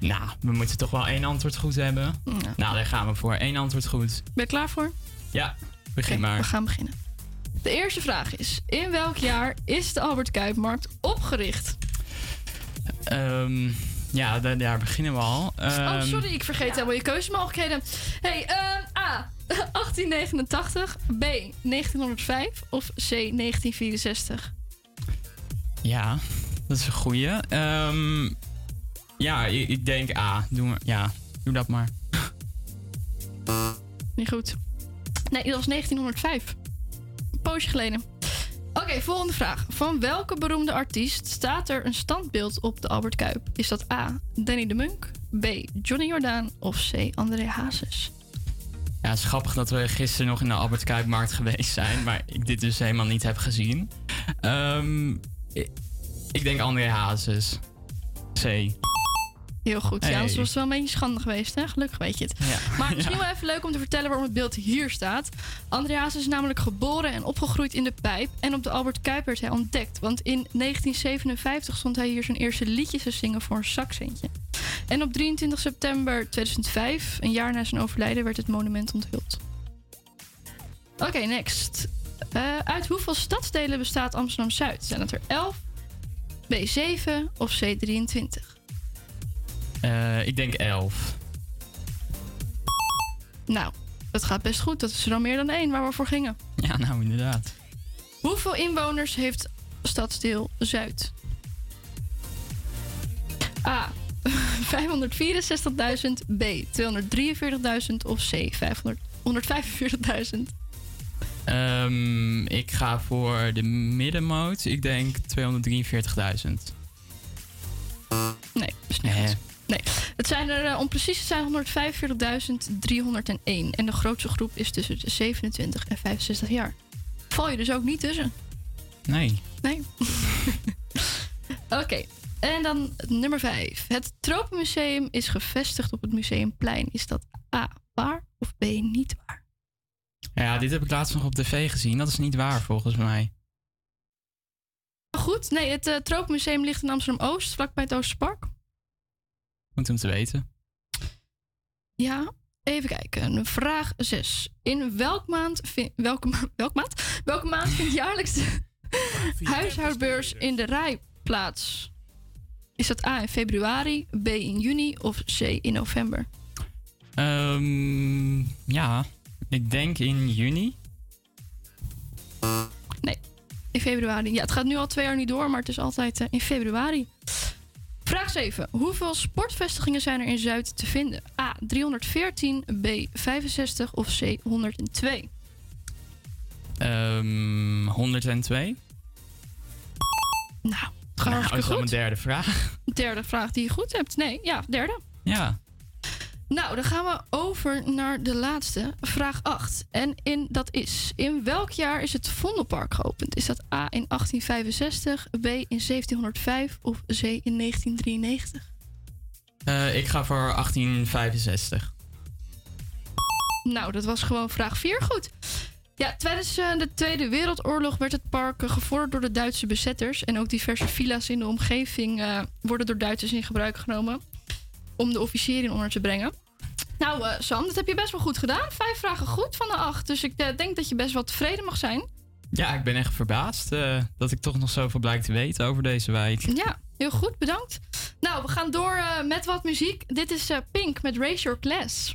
Nou, we moeten toch wel één antwoord goed hebben. Ja. Nou, daar gaan we voor. Eén antwoord goed. Ben je klaar voor? Ja, begin maar. We gaan beginnen. De eerste vraag is: In welk jaar is de Albert Kuipmarkt opgericht? Ehm, ja, da- daar beginnen we al. oh, Ehm, sorry, ik vergeet helemaal je keuzemogelijkheden. Hey, ehm, A. 1889, B. 1905 of C. 1964? Ja, dat is een goeie. Ehm, ja, ik, ik denk A. Doe, maar, ja, doe dat maar. Niet goed. Nee, dat was 1905. Een poosje geleden. Oké, volgende vraag. Van welke beroemde artiest staat er een standbeeld op de Albert Kuip? Is dat A. Danny de Munk, B. Johnny Jordaan of C. André Hazes? Ja, het is grappig dat we gisteren nog in de Albert Kuipmarkt geweest zijn, maar ik dit dus helemaal niet heb gezien. Ehm, ik, denk André Hazes. C. Heel goed. Ja, anders was het wel een beetje schande geweest, hè? Gelukkig weet je het. Ja. Maar [laughs] misschien Ja. wel even leuk om te vertellen waarom het beeld hier staat. André Hazes is namelijk geboren en opgegroeid in de Pijp. En op de Albert Kuip werd hij ontdekt. Want in 1957 stond hij hier zijn eerste liedjes te zingen voor een zakcentje. En op 23 september 2005, een jaar na zijn overlijden, werd het monument onthuld. Oké, next. Eh, uit hoeveel stadsdelen bestaat Amsterdam-Zuid? Zijn het er 11, B7 of C23? Eh, ik denk 11. Nou, dat gaat best goed. Dat is er dan meer dan één waar we voor gingen. Ja, nou inderdaad. Hoeveel inwoners heeft stadsdeel Zuid? A. [laughs] 564.000, B. 243.000 of C. 545.000. Ehm, ik ga voor de middenmoot. Ik denk 243.000. Nee, is niet goed. Nee, het zijn er, eh, om precies te zijn, 145.301. En de grootste groep is tussen de 27 en 65 jaar. Val je dus ook niet tussen? Nee. Nee. [laughs] Oké, en dan nummer 5. Het Tropenmuseum is gevestigd op het Museumplein. Is dat A, waar of B, niet waar? Ja, dit heb ik laatst nog op tv gezien. Dat is niet waar volgens mij. Goed, nee, het eh, Tropenmuseum ligt in Amsterdam-Oost, vlakbij het Oosterpark. Goed om te weten. Ja, even kijken. Vraag 6. In welk maand, vind, welke, ma- welke maand? Welke maand vindt jaarlijks de huishoudbeurs in de rij plaats? Is dat A in februari, B in juni of C in november? Ehm, ja, ik denk in juni. Nee, in februari. Ja, het gaat nu al twee jaar niet door, maar het is altijd eh, in februari. Vraag 7. Hoeveel sportvestigingen zijn er in Zuid te vinden? A. 314, B. 65 of C. 102? Ehm 102. Nou, gaat Nou, hartstikke dat is al mijn goed. derde vraag. Derde vraag die je goed hebt. Nee, ja, derde. Ja. Nou, dan gaan we over naar de laatste, vraag 8. En in, dat is, in welk jaar is het Vondelpark geopend? Is dat A in 1865, B in 1705 of C in 1993? Eh, ik ga voor 1865. Nou, dat was gewoon vraag 4 goed. Ja, tijdens eh, de Tweede Wereldoorlog werd het park eh, gevorderd door de Duitse bezetters. En ook diverse villa's in de omgeving worden door Duitsers in gebruik genomen. Om de officieren onder te brengen. Nou, eh, Sam, dat heb je best wel goed gedaan. Vijf vragen goed van de acht. Dus ik eh, denk dat je best wel tevreden mag zijn. Ja, ik ben echt verbaasd eh, dat ik toch nog zoveel blijk te weten over deze wijk. Ja, heel goed, bedankt. Nou, we gaan door met wat muziek. Dit is Pink met Raise Your Class.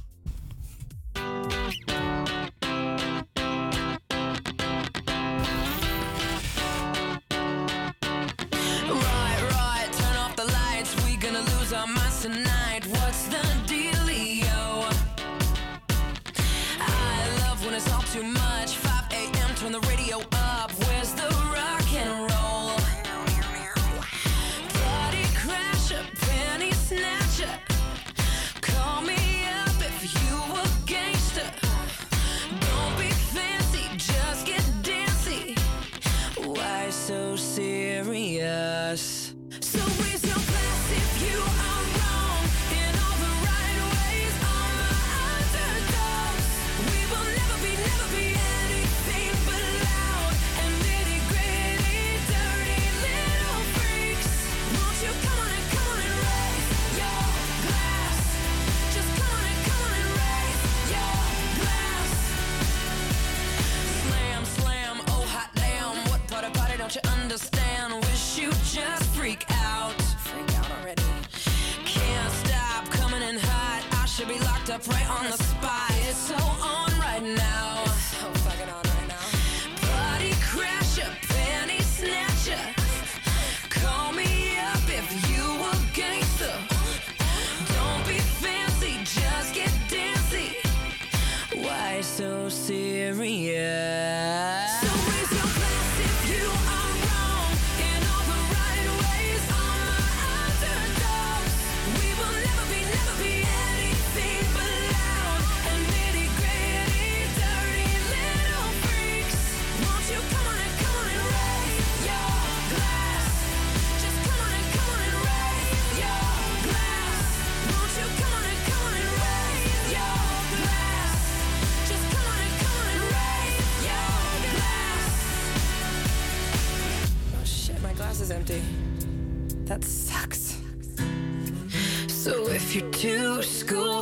with you to school.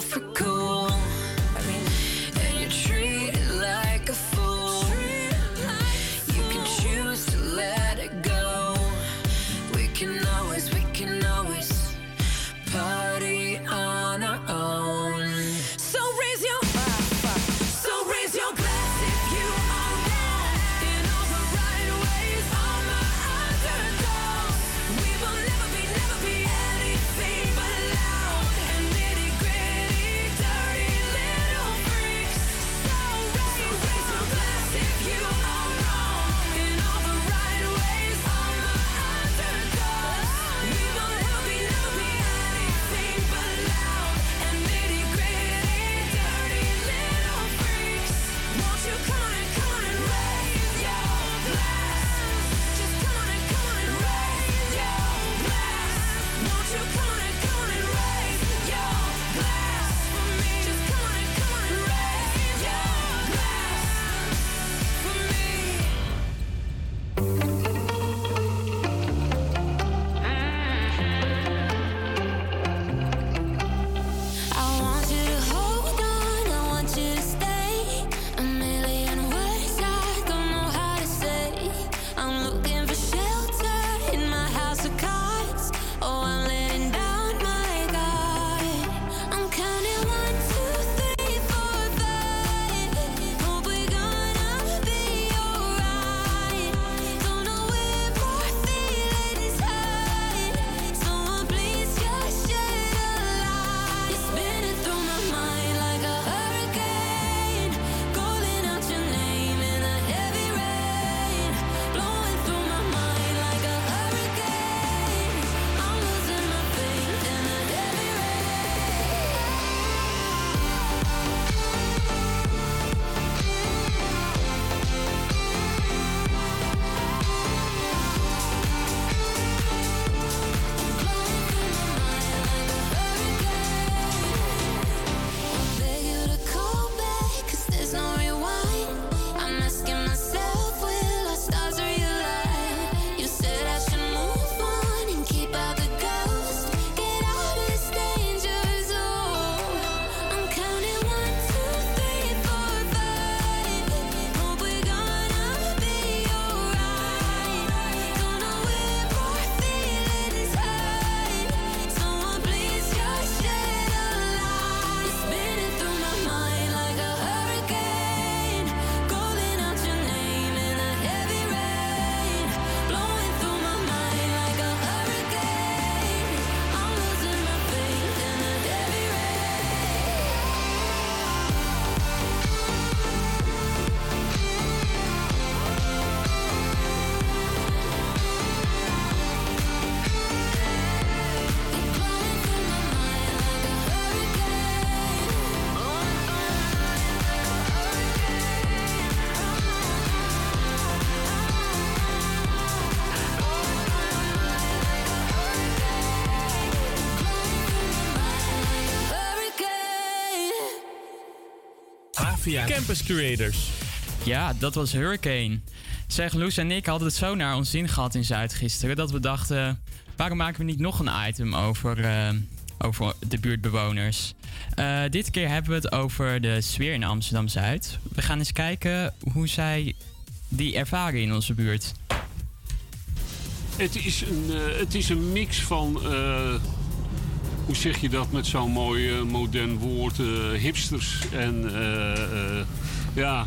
ja. Campus Creators. Ja, dat was Hurricane. Zeg, Loes en ik hadden het zo naar ons zin gehad in Zuid gisteren... dat we dachten, waarom maken we niet nog een item over, eh, over de buurtbewoners? Eh, dit keer hebben we het over de sfeer in Amsterdam-Zuid. We gaan eens kijken hoe zij die ervaren in onze buurt. Het is een, eh, het is een mix van hoe zeg je dat met zo'n mooi eh, modern woord, eh, hipsters en eh, eh, ja,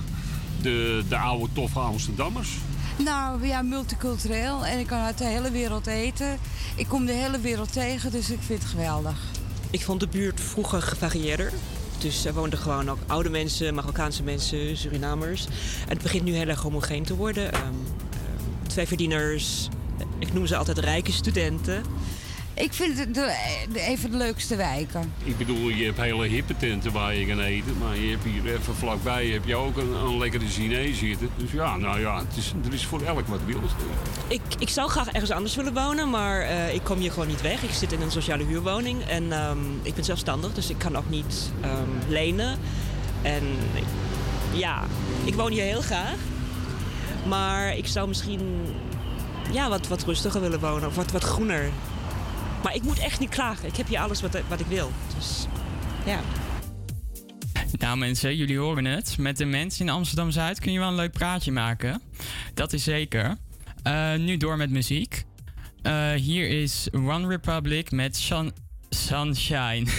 de, de oude toffe Amsterdammers. Nou ja, multicultureel. En ik kan uit de hele wereld eten. Ik kom de hele wereld tegen, dus ik vind het geweldig. Ik vond de buurt vroeger gevarieerder. Dus er woonden gewoon ook oude mensen, Marokkaanse mensen, Surinamers. En het begint nu heel erg homogeen te worden. Ehm, ehm, twee verdieners, ik noem ze altijd rijke studenten. Ik vind het de, de- even de leukste wijken. Ik bedoel, je hebt hele hippe tenten waar je kan eten. Maar je hebt hier even vlakbij heb je ook een, een lekkere Chinees zitten. Dus ja, nou ja, het is, er is voor elk wat wils. Ik, ik zou graag ergens anders willen wonen, maar eh, ik kom hier gewoon niet weg. Ik zit in een sociale huurwoning en ehm, ik ben zelfstandig, dus ik kan ook niet ehm, lenen. En ja, ik woon hier heel graag. Maar ik zou misschien ja, wat, wat rustiger willen wonen of wat, wat groener. Maar ik moet echt niet klagen. Ik heb hier alles wat, wat ik wil. Dus ja. Nou mensen, jullie horen het. Met de mensen in Amsterdam-Zuid kun je wel een leuk praatje maken. Dat is zeker. Eh, nu door met muziek. Eh, hier is One Republic met Sun- Sunshine. [laughs]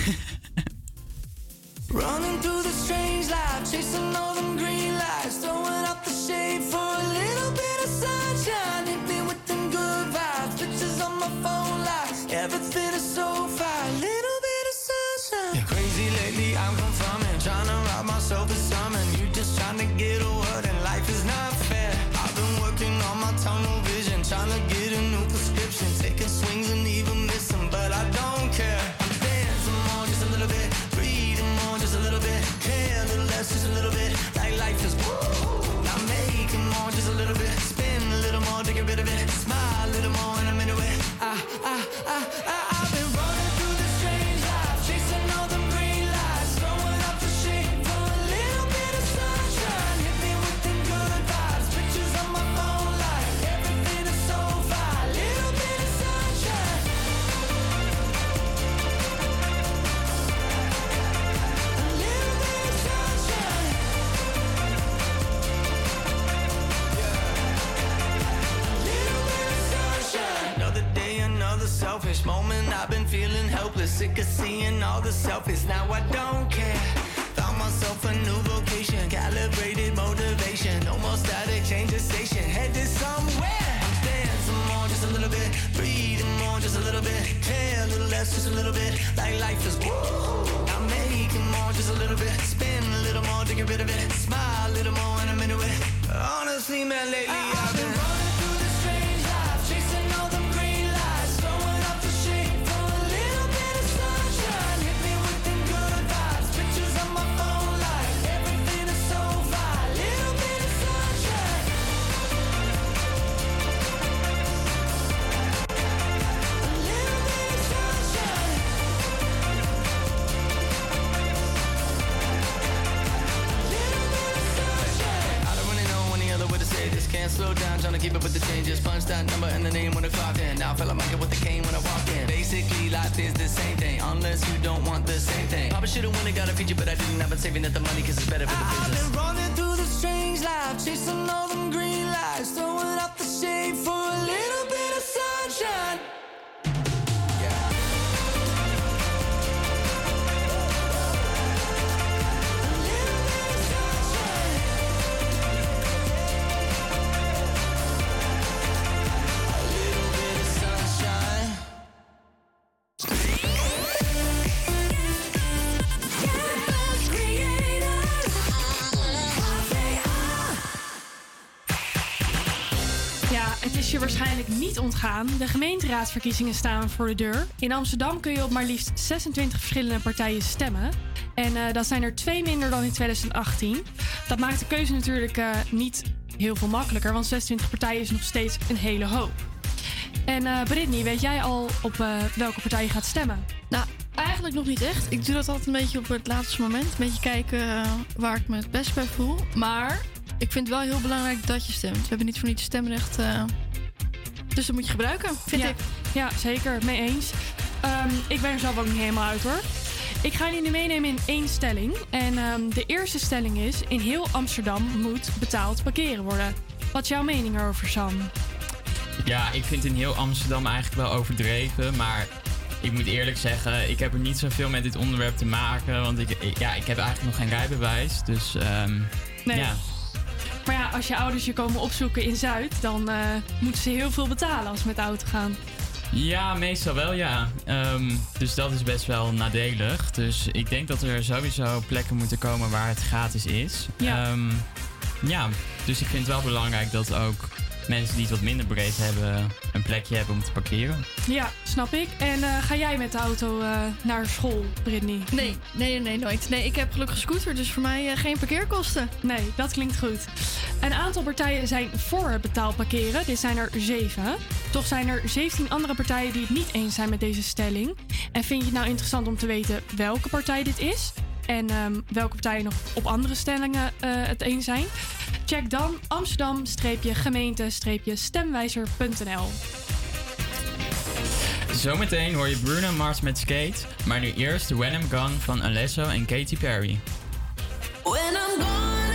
Running through the strange life, chasing all them green lights, throwing up the shade for a little bit of sunshine. Selfish moment. I've been feeling helpless, sick of seeing all the selfish. Now I don't care. Found myself a new vocation, calibrated motivation. No more static, change the station, headed somewhere. I'm more, just a little bit. Breathing more, just a little bit. Care a little less, just a little bit. Like life is woo. I'm making more, just a little bit. Spin a little more to get rid of it. Smile a little more, and I'm into it. Honestly, man, lately I've been Can't slow down, trying to keep up with the changes. Punch that number and the name when the clock in. Now I feel like Michael with the cane when I walk in. Basically, life is the same thing, unless you don't want the same thing. Probably should've won it, got a feature, but I didn't. I've been saving up the money cause it's better for the business. I've been running through the strange life, chasing all De gemeenteraadsverkiezingen staan voor de deur. In Amsterdam kun je op maar liefst 26 verschillende partijen stemmen. En eh, dat zijn er twee minder dan in 2018. Dat maakt de keuze natuurlijk eh, niet heel veel makkelijker, want 26 partijen is nog steeds een hele hoop. En eh Brittany, weet jij al op welke partij je gaat stemmen? Nou, eigenlijk nog niet echt. Ik doe dat altijd een beetje op het laatste moment. Een beetje kijken waar ik me het best bij voel. Maar ik vind het wel heel belangrijk dat je stemt. We hebben niet voor niets stemrecht. Dus dat moet je gebruiken, vind ja, ik. Ja, zeker. Mee eens. Ehm, ik ben er zelf ook niet helemaal uit hoor. Ik ga jullie meenemen in één stelling. En ehm, de eerste stelling is: in heel Amsterdam moet betaald parkeren worden. Wat is jouw mening erover, Sam? Ja, ik vind in heel Amsterdam eigenlijk wel overdreven. Maar ik moet eerlijk zeggen, ik heb er niet zoveel met dit onderwerp te maken. Want ik, ik- ja, ik heb eigenlijk nog geen rijbewijs. Dus ehm, Nee. ja. Maar ja, als je ouders je komen opzoeken in Zuid, dan eh, moeten ze heel veel betalen als ze met de auto gaan. Ja, meestal wel ja. Ehm, dus dat is best wel nadelig. Dus ik denk dat er sowieso plekken moeten komen waar het gratis is. Ja. Ehm, ja, dus ik vind het wel belangrijk dat ook mensen die het wat minder breed hebben een plekje hebben om te parkeren. Ja, snap ik. En eh, ga jij met de auto eh, naar school, Brittany? Nee, nee, nee, nooit. Nee, ik heb gelukkig een scooter, dus voor mij eh, geen parkeerkosten. Nee, dat klinkt goed. Een aantal partijen zijn voor het betaald parkeren. Dit zijn er zeven. Toch zijn er 17 andere partijen die het niet eens zijn met deze stelling. En vind je het nou interessant om te weten welke partij dit is? En ehm, welke partijen nog op andere stellingen eh, het eens zijn? Check dan amsterdam-gemeente-stemwijzer.nl. Zometeen hoor je Bruno Mars met Skate, maar nu eerst When I'm Gone van Alesso en Katy Perry. When I'm gone,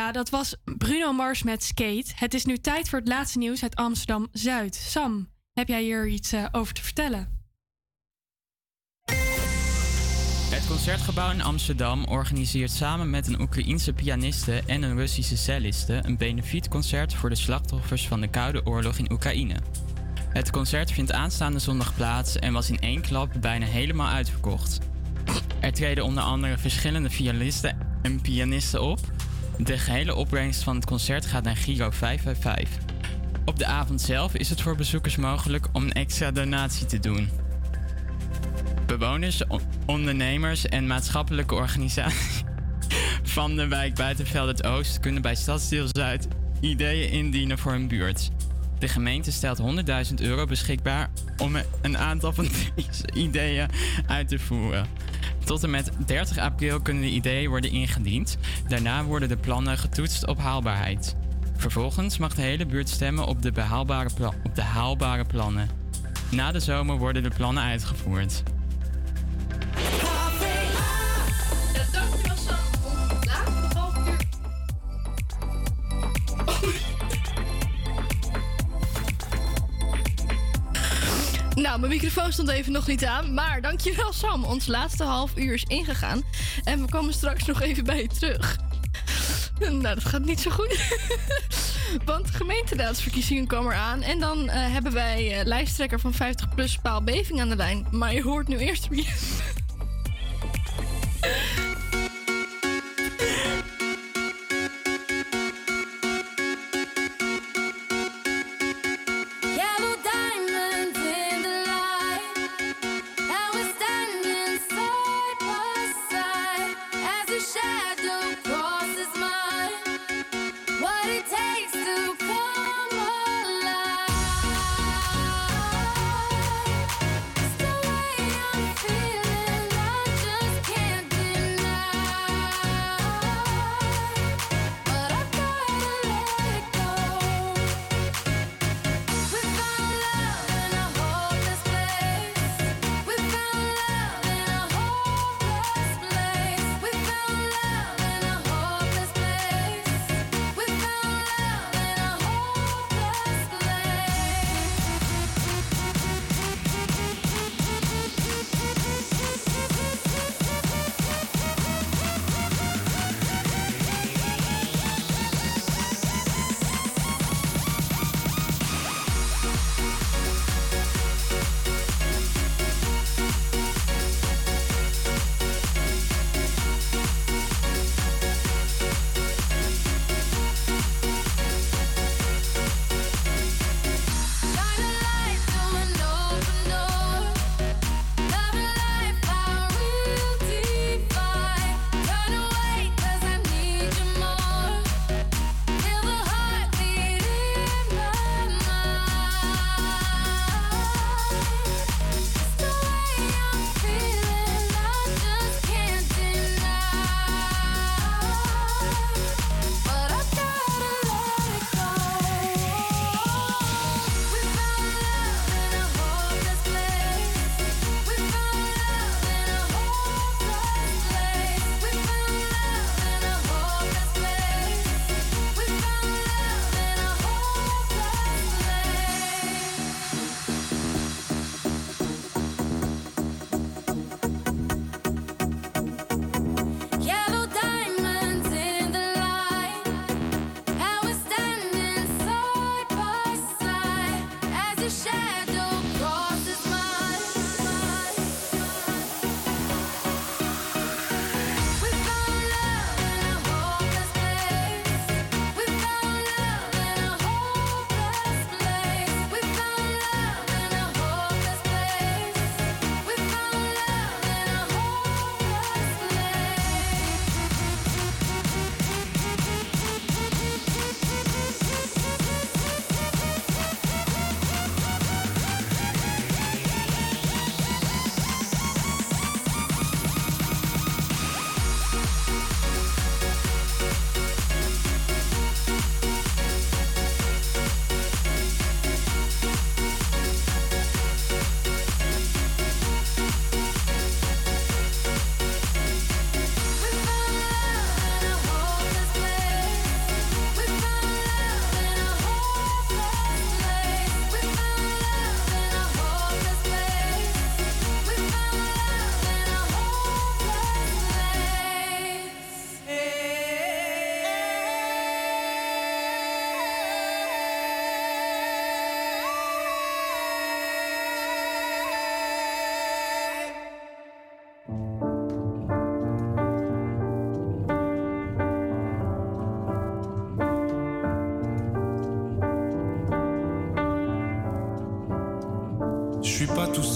Ja, dat was Bruno Mars met Skate. Het is nu tijd voor het laatste nieuws uit Amsterdam Zuid. Sam, heb jij hier iets eh, over te vertellen? Het Concertgebouw in Amsterdam organiseert samen met een Oekraïense pianiste en een Russische celliste een benefietconcert voor de slachtoffers van de Koude Oorlog in Oekraïne. Het concert vindt aanstaande zondag plaats en was in één klap bijna helemaal uitverkocht. Er treden onder andere verschillende violisten en pianisten op. De gehele opbrengst van het concert gaat naar Giro 555. Op de avond zelf is het voor bezoekers mogelijk om een extra donatie te doen. Bewoners, on- ondernemers en maatschappelijke organisaties [laughs] van de wijk Buitenveld het Oost kunnen bij Stadsdeel Zuid ideeën indienen voor hun buurt. De gemeente stelt 100.000 euro beschikbaar om een aantal van [laughs] deze ideeën uit te voeren. Tot en met 30 april kunnen de ideeën worden ingediend. Daarna worden de plannen getoetst op haalbaarheid. Vervolgens mag de hele buurt stemmen op de, behaalbare op de haalbare plannen. Na de zomer worden de plannen uitgevoerd. Nou, mijn microfoon stond even nog niet aan. Maar dankjewel Sam. Ons laatste half uur is ingegaan. En we komen straks nog even bij je terug. [laughs] Nou, dat gaat niet zo goed. [laughs] Want gemeenteraadsverkiezingen komen eraan. En dan eh, hebben wij eh, lijsttrekker van 50PLUS Paal Beving aan de lijn. Maar je hoort nu eerst wie.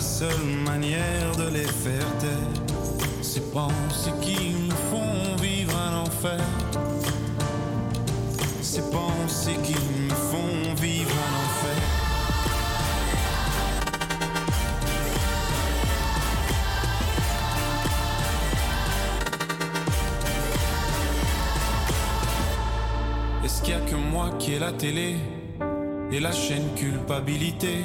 Seule manière de les faire taire. Ces pensées qui nous font vivre un enfer. Ces pensées qui me font vivre un enfer. Est-ce qu'il y a que moi qui ai la télé et la chaîne culpabilité?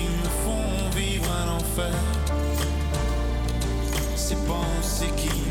faire. C'est penser qui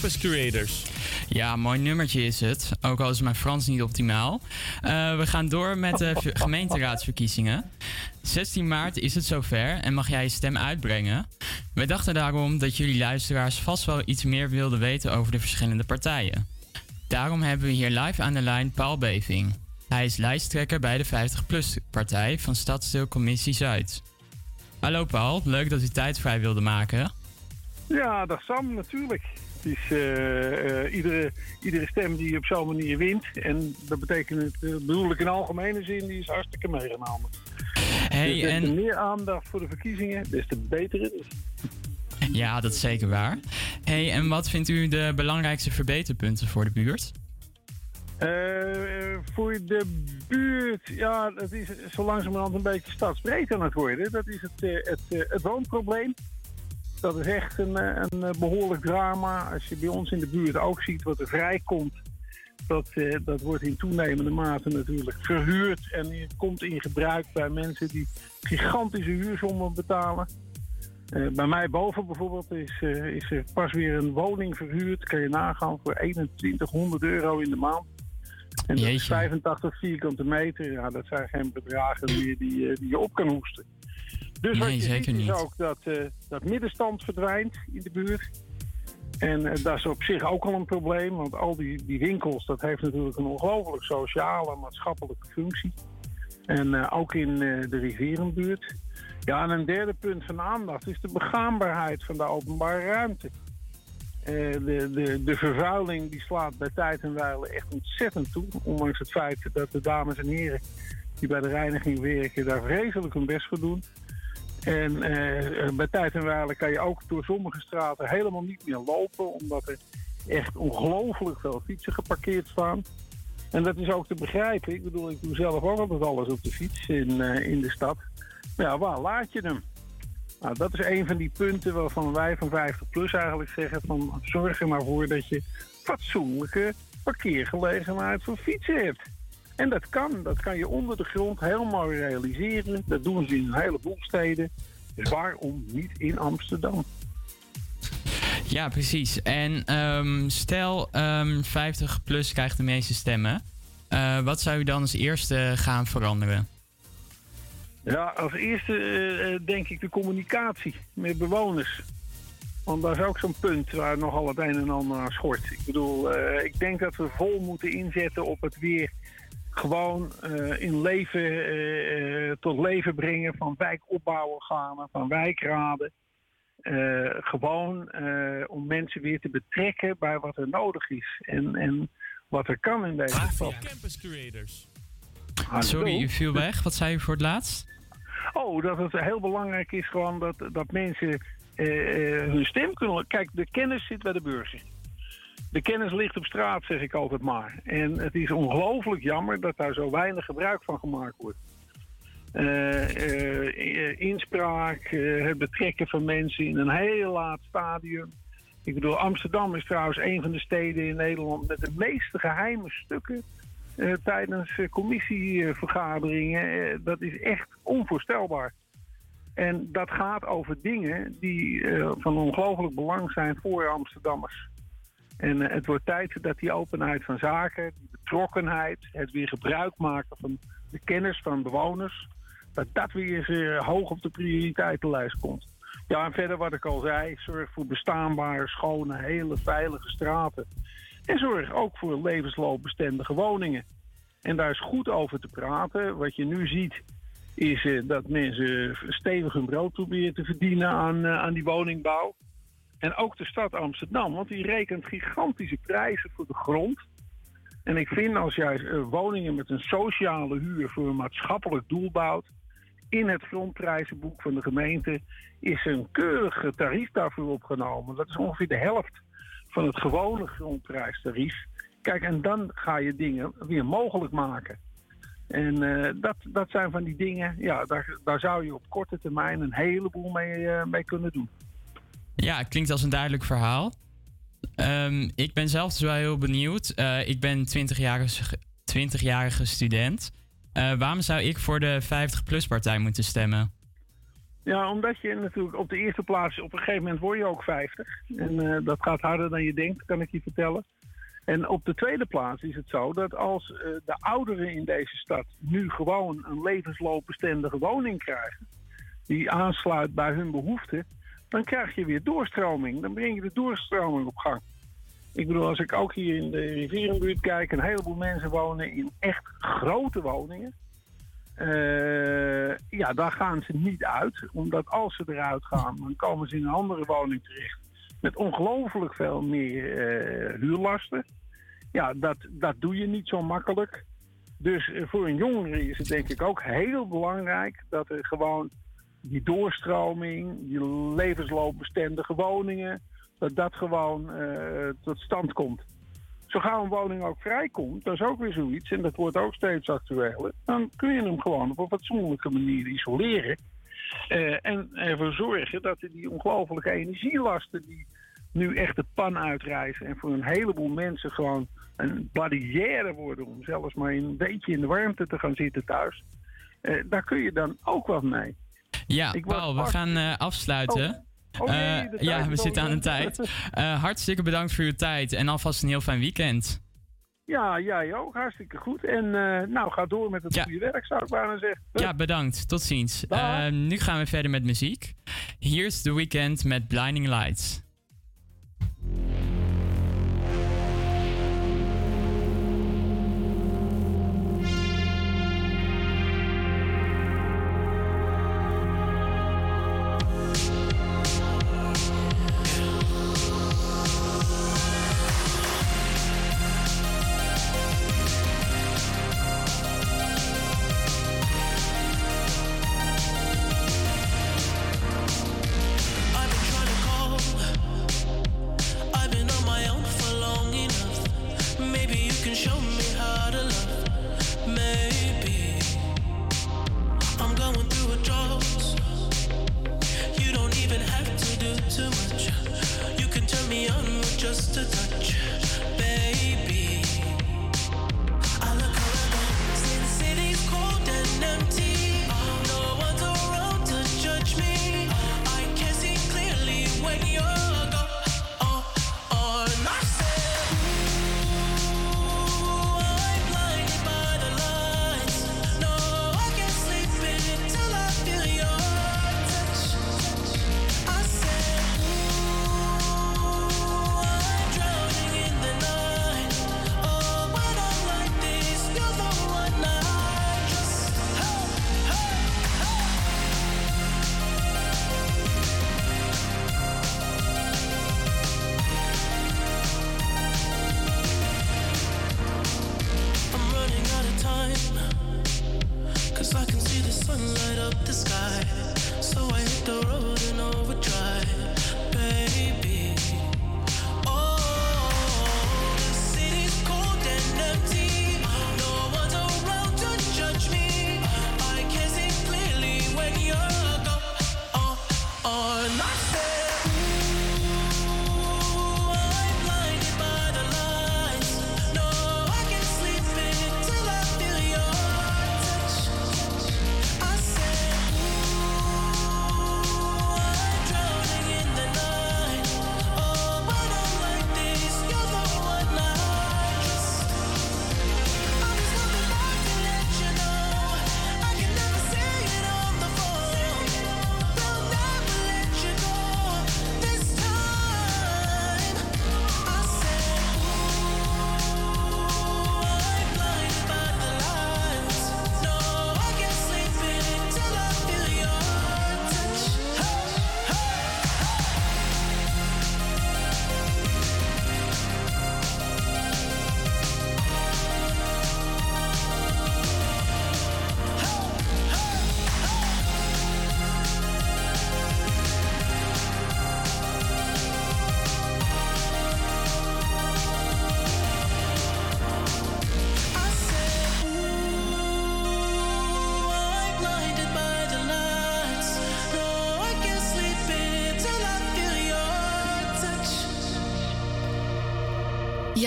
Campus Creators. Ja, mooi nummertje is het. Ook al is mijn Frans niet optimaal. Eh, we gaan door met de gemeenteraadsverkiezingen. 16 maart is het zover en mag jij je stem uitbrengen. Wij dachten daarom dat jullie luisteraars vast wel iets meer wilden weten over de verschillende partijen. Daarom hebben we hier live aan de lijn Paul Beving. Hij is lijsttrekker bij de 50PLUS-partij van Stadsdeelcommissie Zuid. Hallo Paul, leuk dat u tijd vrij wilde maken. Ja, dag Sam, natuurlijk. Het is eh, eh, iedere, iedere stem die op zo'n manier wint. En dat betekent, het, eh, bedoel ik in algemene zin, die is hartstikke meegenomen. Hey, dus en- meer aandacht voor de verkiezingen, des te beter het is. Ja, dat is zeker waar. Hey, en wat vindt u de belangrijkste verbeterpunten voor de buurt? Voor de buurt, ja, dat is zo langzamerhand een beetje stadsbreed aan het worden. Dat is het, het, eh, het woonprobleem. Dat is echt een, eh, een eh, behoorlijk drama. Als je bij ons in de buurt ook ziet wat er vrijkomt. Dat, eh, dat wordt in toenemende mate natuurlijk verhuurd en het komt in gebruik bij mensen die gigantische huursommen betalen. Bij mij boven bijvoorbeeld is, is er pas weer een woning verhuurd. Kan je nagaan voor 2100 euro in de maand. En dat is Jeetje. 85 vierkante meter. Ja, dat zijn geen bedragen meer die, die je op kan hoesten. Dus wat Nee, je zeker ziet is niet. ook dat, eh, dat middenstand verdwijnt in de buurt. En eh, dat is op zich ook al een probleem, want al die, die winkels, dat heeft natuurlijk een ongelooflijk sociale, maatschappelijke functie. En eh, ook in de rivierenbuurt. Ja, en een derde punt van aandacht is de begaanbaarheid van de openbare ruimte. De, de, de vervuiling die slaat bij tijd en wijle echt ontzettend toe. Ondanks het feit dat de dames en heren die bij de reiniging werken daar vreselijk hun best voor doen. En eh, bij tijd en wijle kan je ook door sommige straten helemaal niet meer lopen, omdat er echt ongelooflijk veel fietsen geparkeerd staan. En dat is ook te begrijpen. Ik bedoel, ik doe zelf ook altijd alles op de fiets in, eh, in de stad. Ja, waar laat je hem? Nou, dat is een van die punten waarvan wij van 50 plus eigenlijk zeggen van zorg er maar voor dat je fatsoenlijke parkeergelegenheid voor fietsen hebt. En dat kan, dat kan je onder de grond helemaal realiseren. Dat doen ze in een heleboel steden. Dus waarom niet in Amsterdam? Ja, precies. En ehm, stel ehm 50 plus krijgt de meeste stemmen. Eh, wat zou u dan als eerste gaan veranderen? Ja, als eerste eh, eh, denk ik de communicatie met bewoners. Want dat is ook zo'n punt waar nogal het een en ander aan schort. Ik bedoel, ik denk dat we vol moeten inzetten op het weer gewoon eh, in leven, eh, eh, tot leven brengen van wijkopbouworganen, van wijkraden. Eh, gewoon eh, om mensen weer te betrekken bij wat er nodig is en, en wat er kan in deze stad. Campus Creators. Sorry, u viel weg. Wat zei u voor het laatst? Oh, dat het heel belangrijk is gewoon dat, dat mensen hun stem kunnen... Kijk, de kennis zit bij de burger. De kennis ligt op straat, zeg ik altijd maar. En het is ongelooflijk jammer dat daar zo weinig gebruik van gemaakt wordt. Eh, eh, inspraak, eh, het betrekken van mensen in een heel laat stadium. Ik bedoel, Amsterdam is trouwens een van de steden in Nederland met de meeste geheime stukken tijdens commissievergaderingen. Dat is echt onvoorstelbaar. En dat gaat over dingen die van ongelooflijk belang zijn voor Amsterdammers. En eh, het wordt tijd dat die openheid van zaken, die betrokkenheid, het weer gebruik maken van de kennis van bewoners, dat dat weer eh, hoog op de prioriteitenlijst komt. Ja, en verder wat ik al zei, zorg voor bestaanbare, schone, hele veilige straten. En zorg ook voor levensloopbestendige woningen. En daar is goed over te praten. Wat je nu ziet, is eh, dat mensen stevig hun brood proberen te verdienen aan, aan die woningbouw. En ook de stad Amsterdam, want die rekent gigantische prijzen voor de grond. En ik vind als jij eh, woningen met een sociale huur voor een maatschappelijk doel bouwt, in het grondprijzenboek van de gemeente is een keurig tarief daarvoor opgenomen. Dat is ongeveer de helft van het gewone grondprijstarief. Kijk, en dan ga je dingen weer mogelijk maken. En eh, dat, dat zijn van die dingen, ja, daar, daar zou je op korte termijn een heleboel mee, eh, mee kunnen doen. Ja, klinkt als een duidelijk verhaal. Ehm, ik ben zelf dus wel heel benieuwd. Eh, ik ben 20-jarige 20 student. Eh, waarom zou ik voor de 50-plus-partij moeten stemmen? Ja, omdat je natuurlijk op de eerste plaats, op een gegeven moment word je ook 50. En eh, dat gaat harder dan je denkt, kan ik je vertellen. En op de tweede plaats is het zo dat als de ouderen in deze stad nu gewoon een levensloopbestendige woning krijgen, die aansluit bij hun behoeften, dan krijg je weer doorstroming. Dan breng je de doorstroming op gang. Ik bedoel, als ik ook hier in de rivierenbuurt kijk, een heleboel mensen wonen in echt grote woningen. Eh, ja, daar gaan ze niet uit. Omdat als ze eruit gaan, dan komen ze in een andere woning terecht. Met ongelooflijk veel meer eh, huurlasten. Ja, dat, dat doe je niet zo makkelijk. Dus eh, voor een jongere is het denk ik ook heel belangrijk dat er gewoon die doorstroming, die levensloopbestendige woningen, dat dat gewoon eh, tot stand komt. Zo gauw een woning ook vrijkomt, dat is ook weer zoiets, en dat wordt ook steeds actueler, dan kun je hem gewoon op een fatsoenlijke manier isoleren. Eh, en ervoor zorgen dat die ongelofelijke energielasten die nu echt de pan uitreizen en voor een heleboel mensen gewoon een barrière worden om zelfs maar een beetje in de warmte te gaan zitten thuis. eh, daar kun je dan ook wat mee. Ja, Ik Paul, we gaan eh, afsluiten. Oh, nee, Eh, ja, we zitten aan de tijd. [laughs] Eh, hartstikke bedankt voor uw tijd en alvast een heel fijn weekend. Ja, jij ook. Hartstikke goed. En nou, ga door met het goede werk, zou ik bijna zeggen. Ja, bedankt. Tot ziens. Nu gaan we verder met muziek. Hier is The Weekend met Blinding Lights.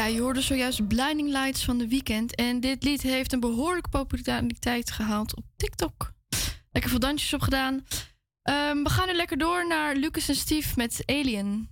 Ja, je hoorde zojuist Blinding Lights van de Weekend. En dit lied heeft een behoorlijke populariteit gehaald op TikTok. Lekker veel dansjes opgedaan. Um, we gaan nu lekker door naar Lucas en Steve met Alien.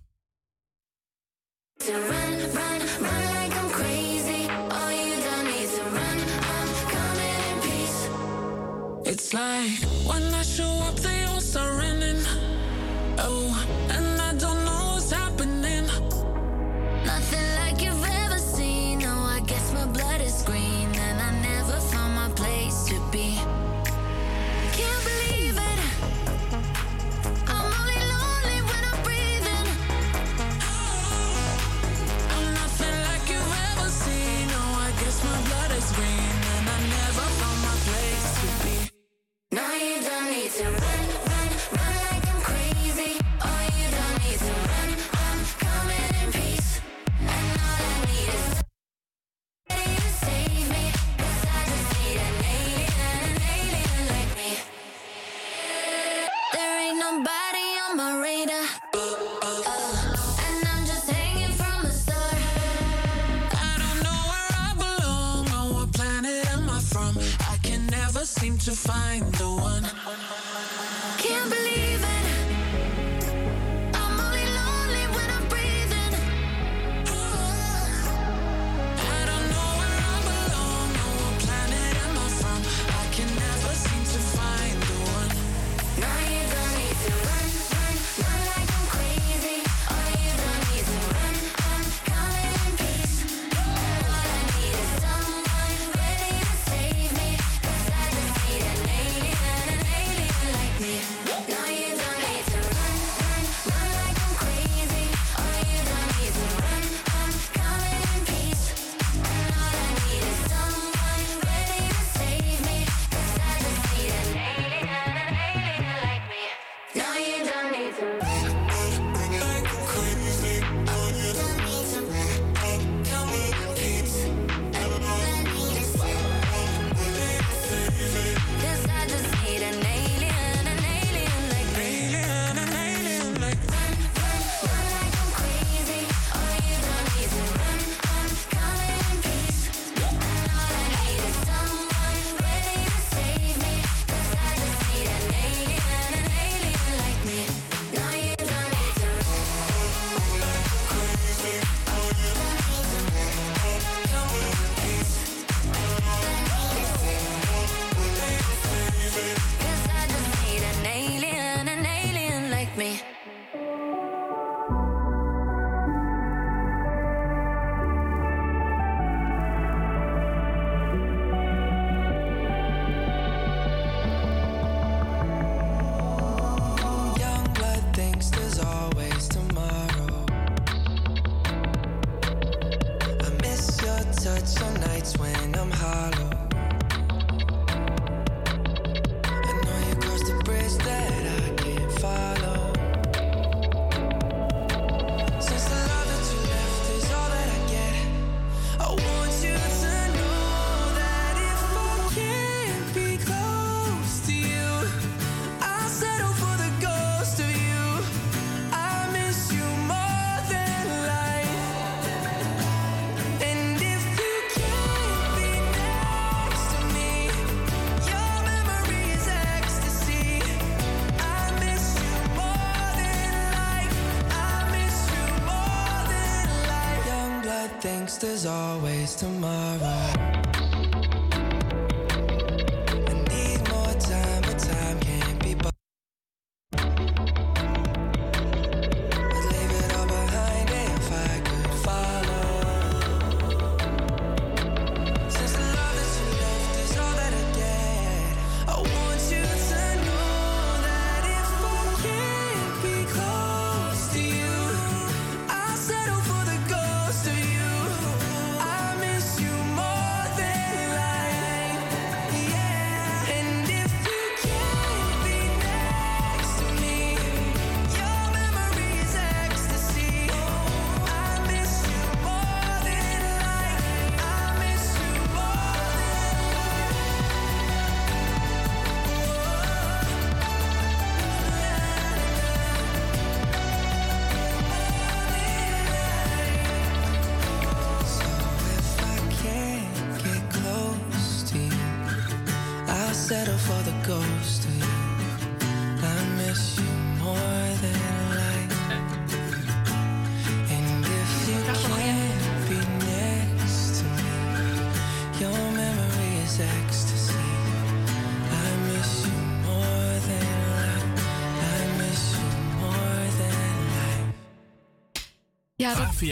next, there's always tomorrow.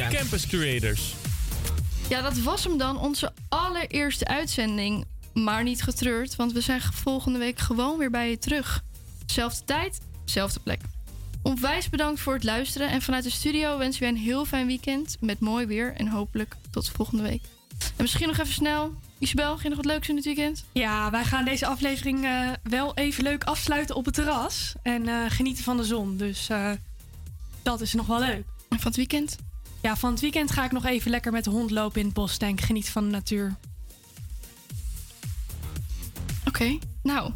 Campus Creators. Ja, dat was hem dan, onze allereerste uitzending. Maar niet getreurd, want we zijn volgende week gewoon weer bij je terug. Zelfde tijd, zelfde plek. Onwijs bedankt voor het luisteren en vanuit de studio wensen we een heel fijn weekend met mooi weer en hopelijk tot volgende week. En misschien nog even snel, Isabel, ging nog wat leuks in het weekend? Ja, wij gaan deze aflevering eh, wel even leuk afsluiten op het terras en eh, genieten van de zon. Dus eh, dat is nog wel leuk. En van het weekend? Ja, van het weekend ga ik nog even lekker met de hond lopen in het bos. Denk, geniet van de natuur. Oké, nou.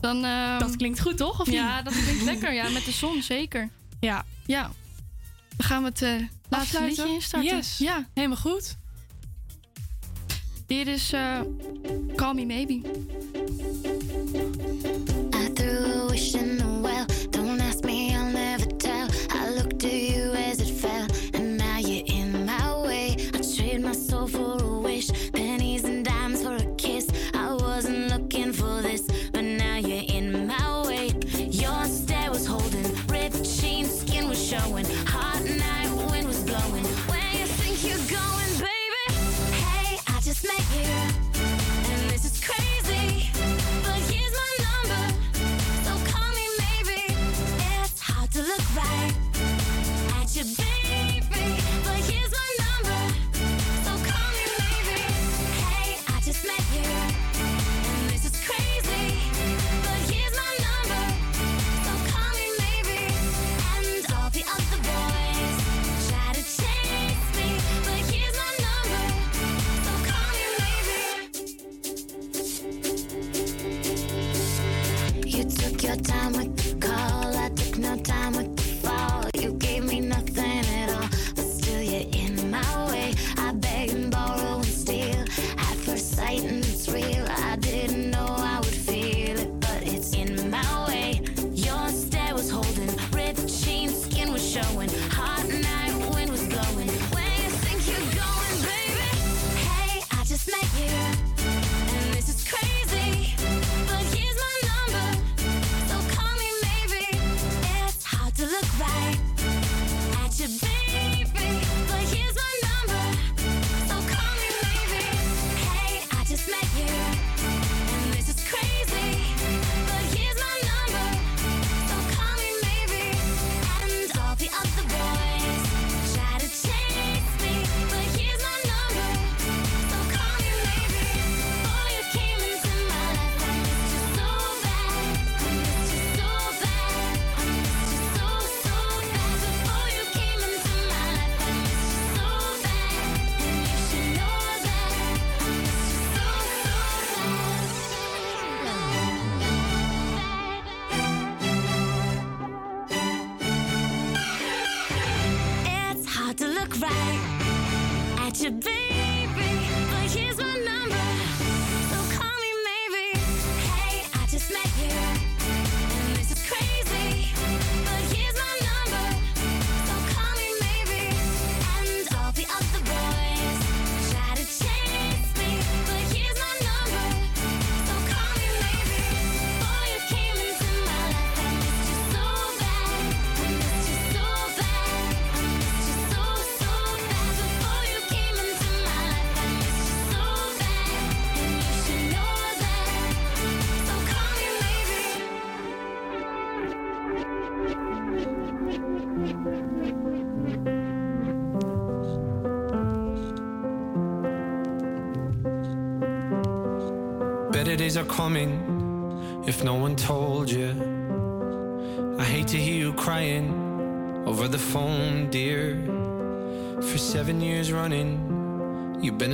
Dan. Ehm, dat klinkt goed, toch? Of ja, dat klinkt lekker. Ja, met de zon, zeker. Ja. Ja. Dan gaan we het eh, laatste liedje instarten. Yes. Ja. Helemaal goed. Dit is uh, Call Me Maybe.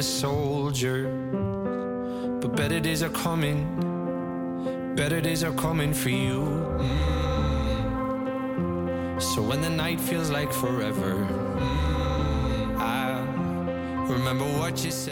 Soldier. But better days are coming, better days are coming for you. Mm. So when the night feels like forever, mm, I remember what you said.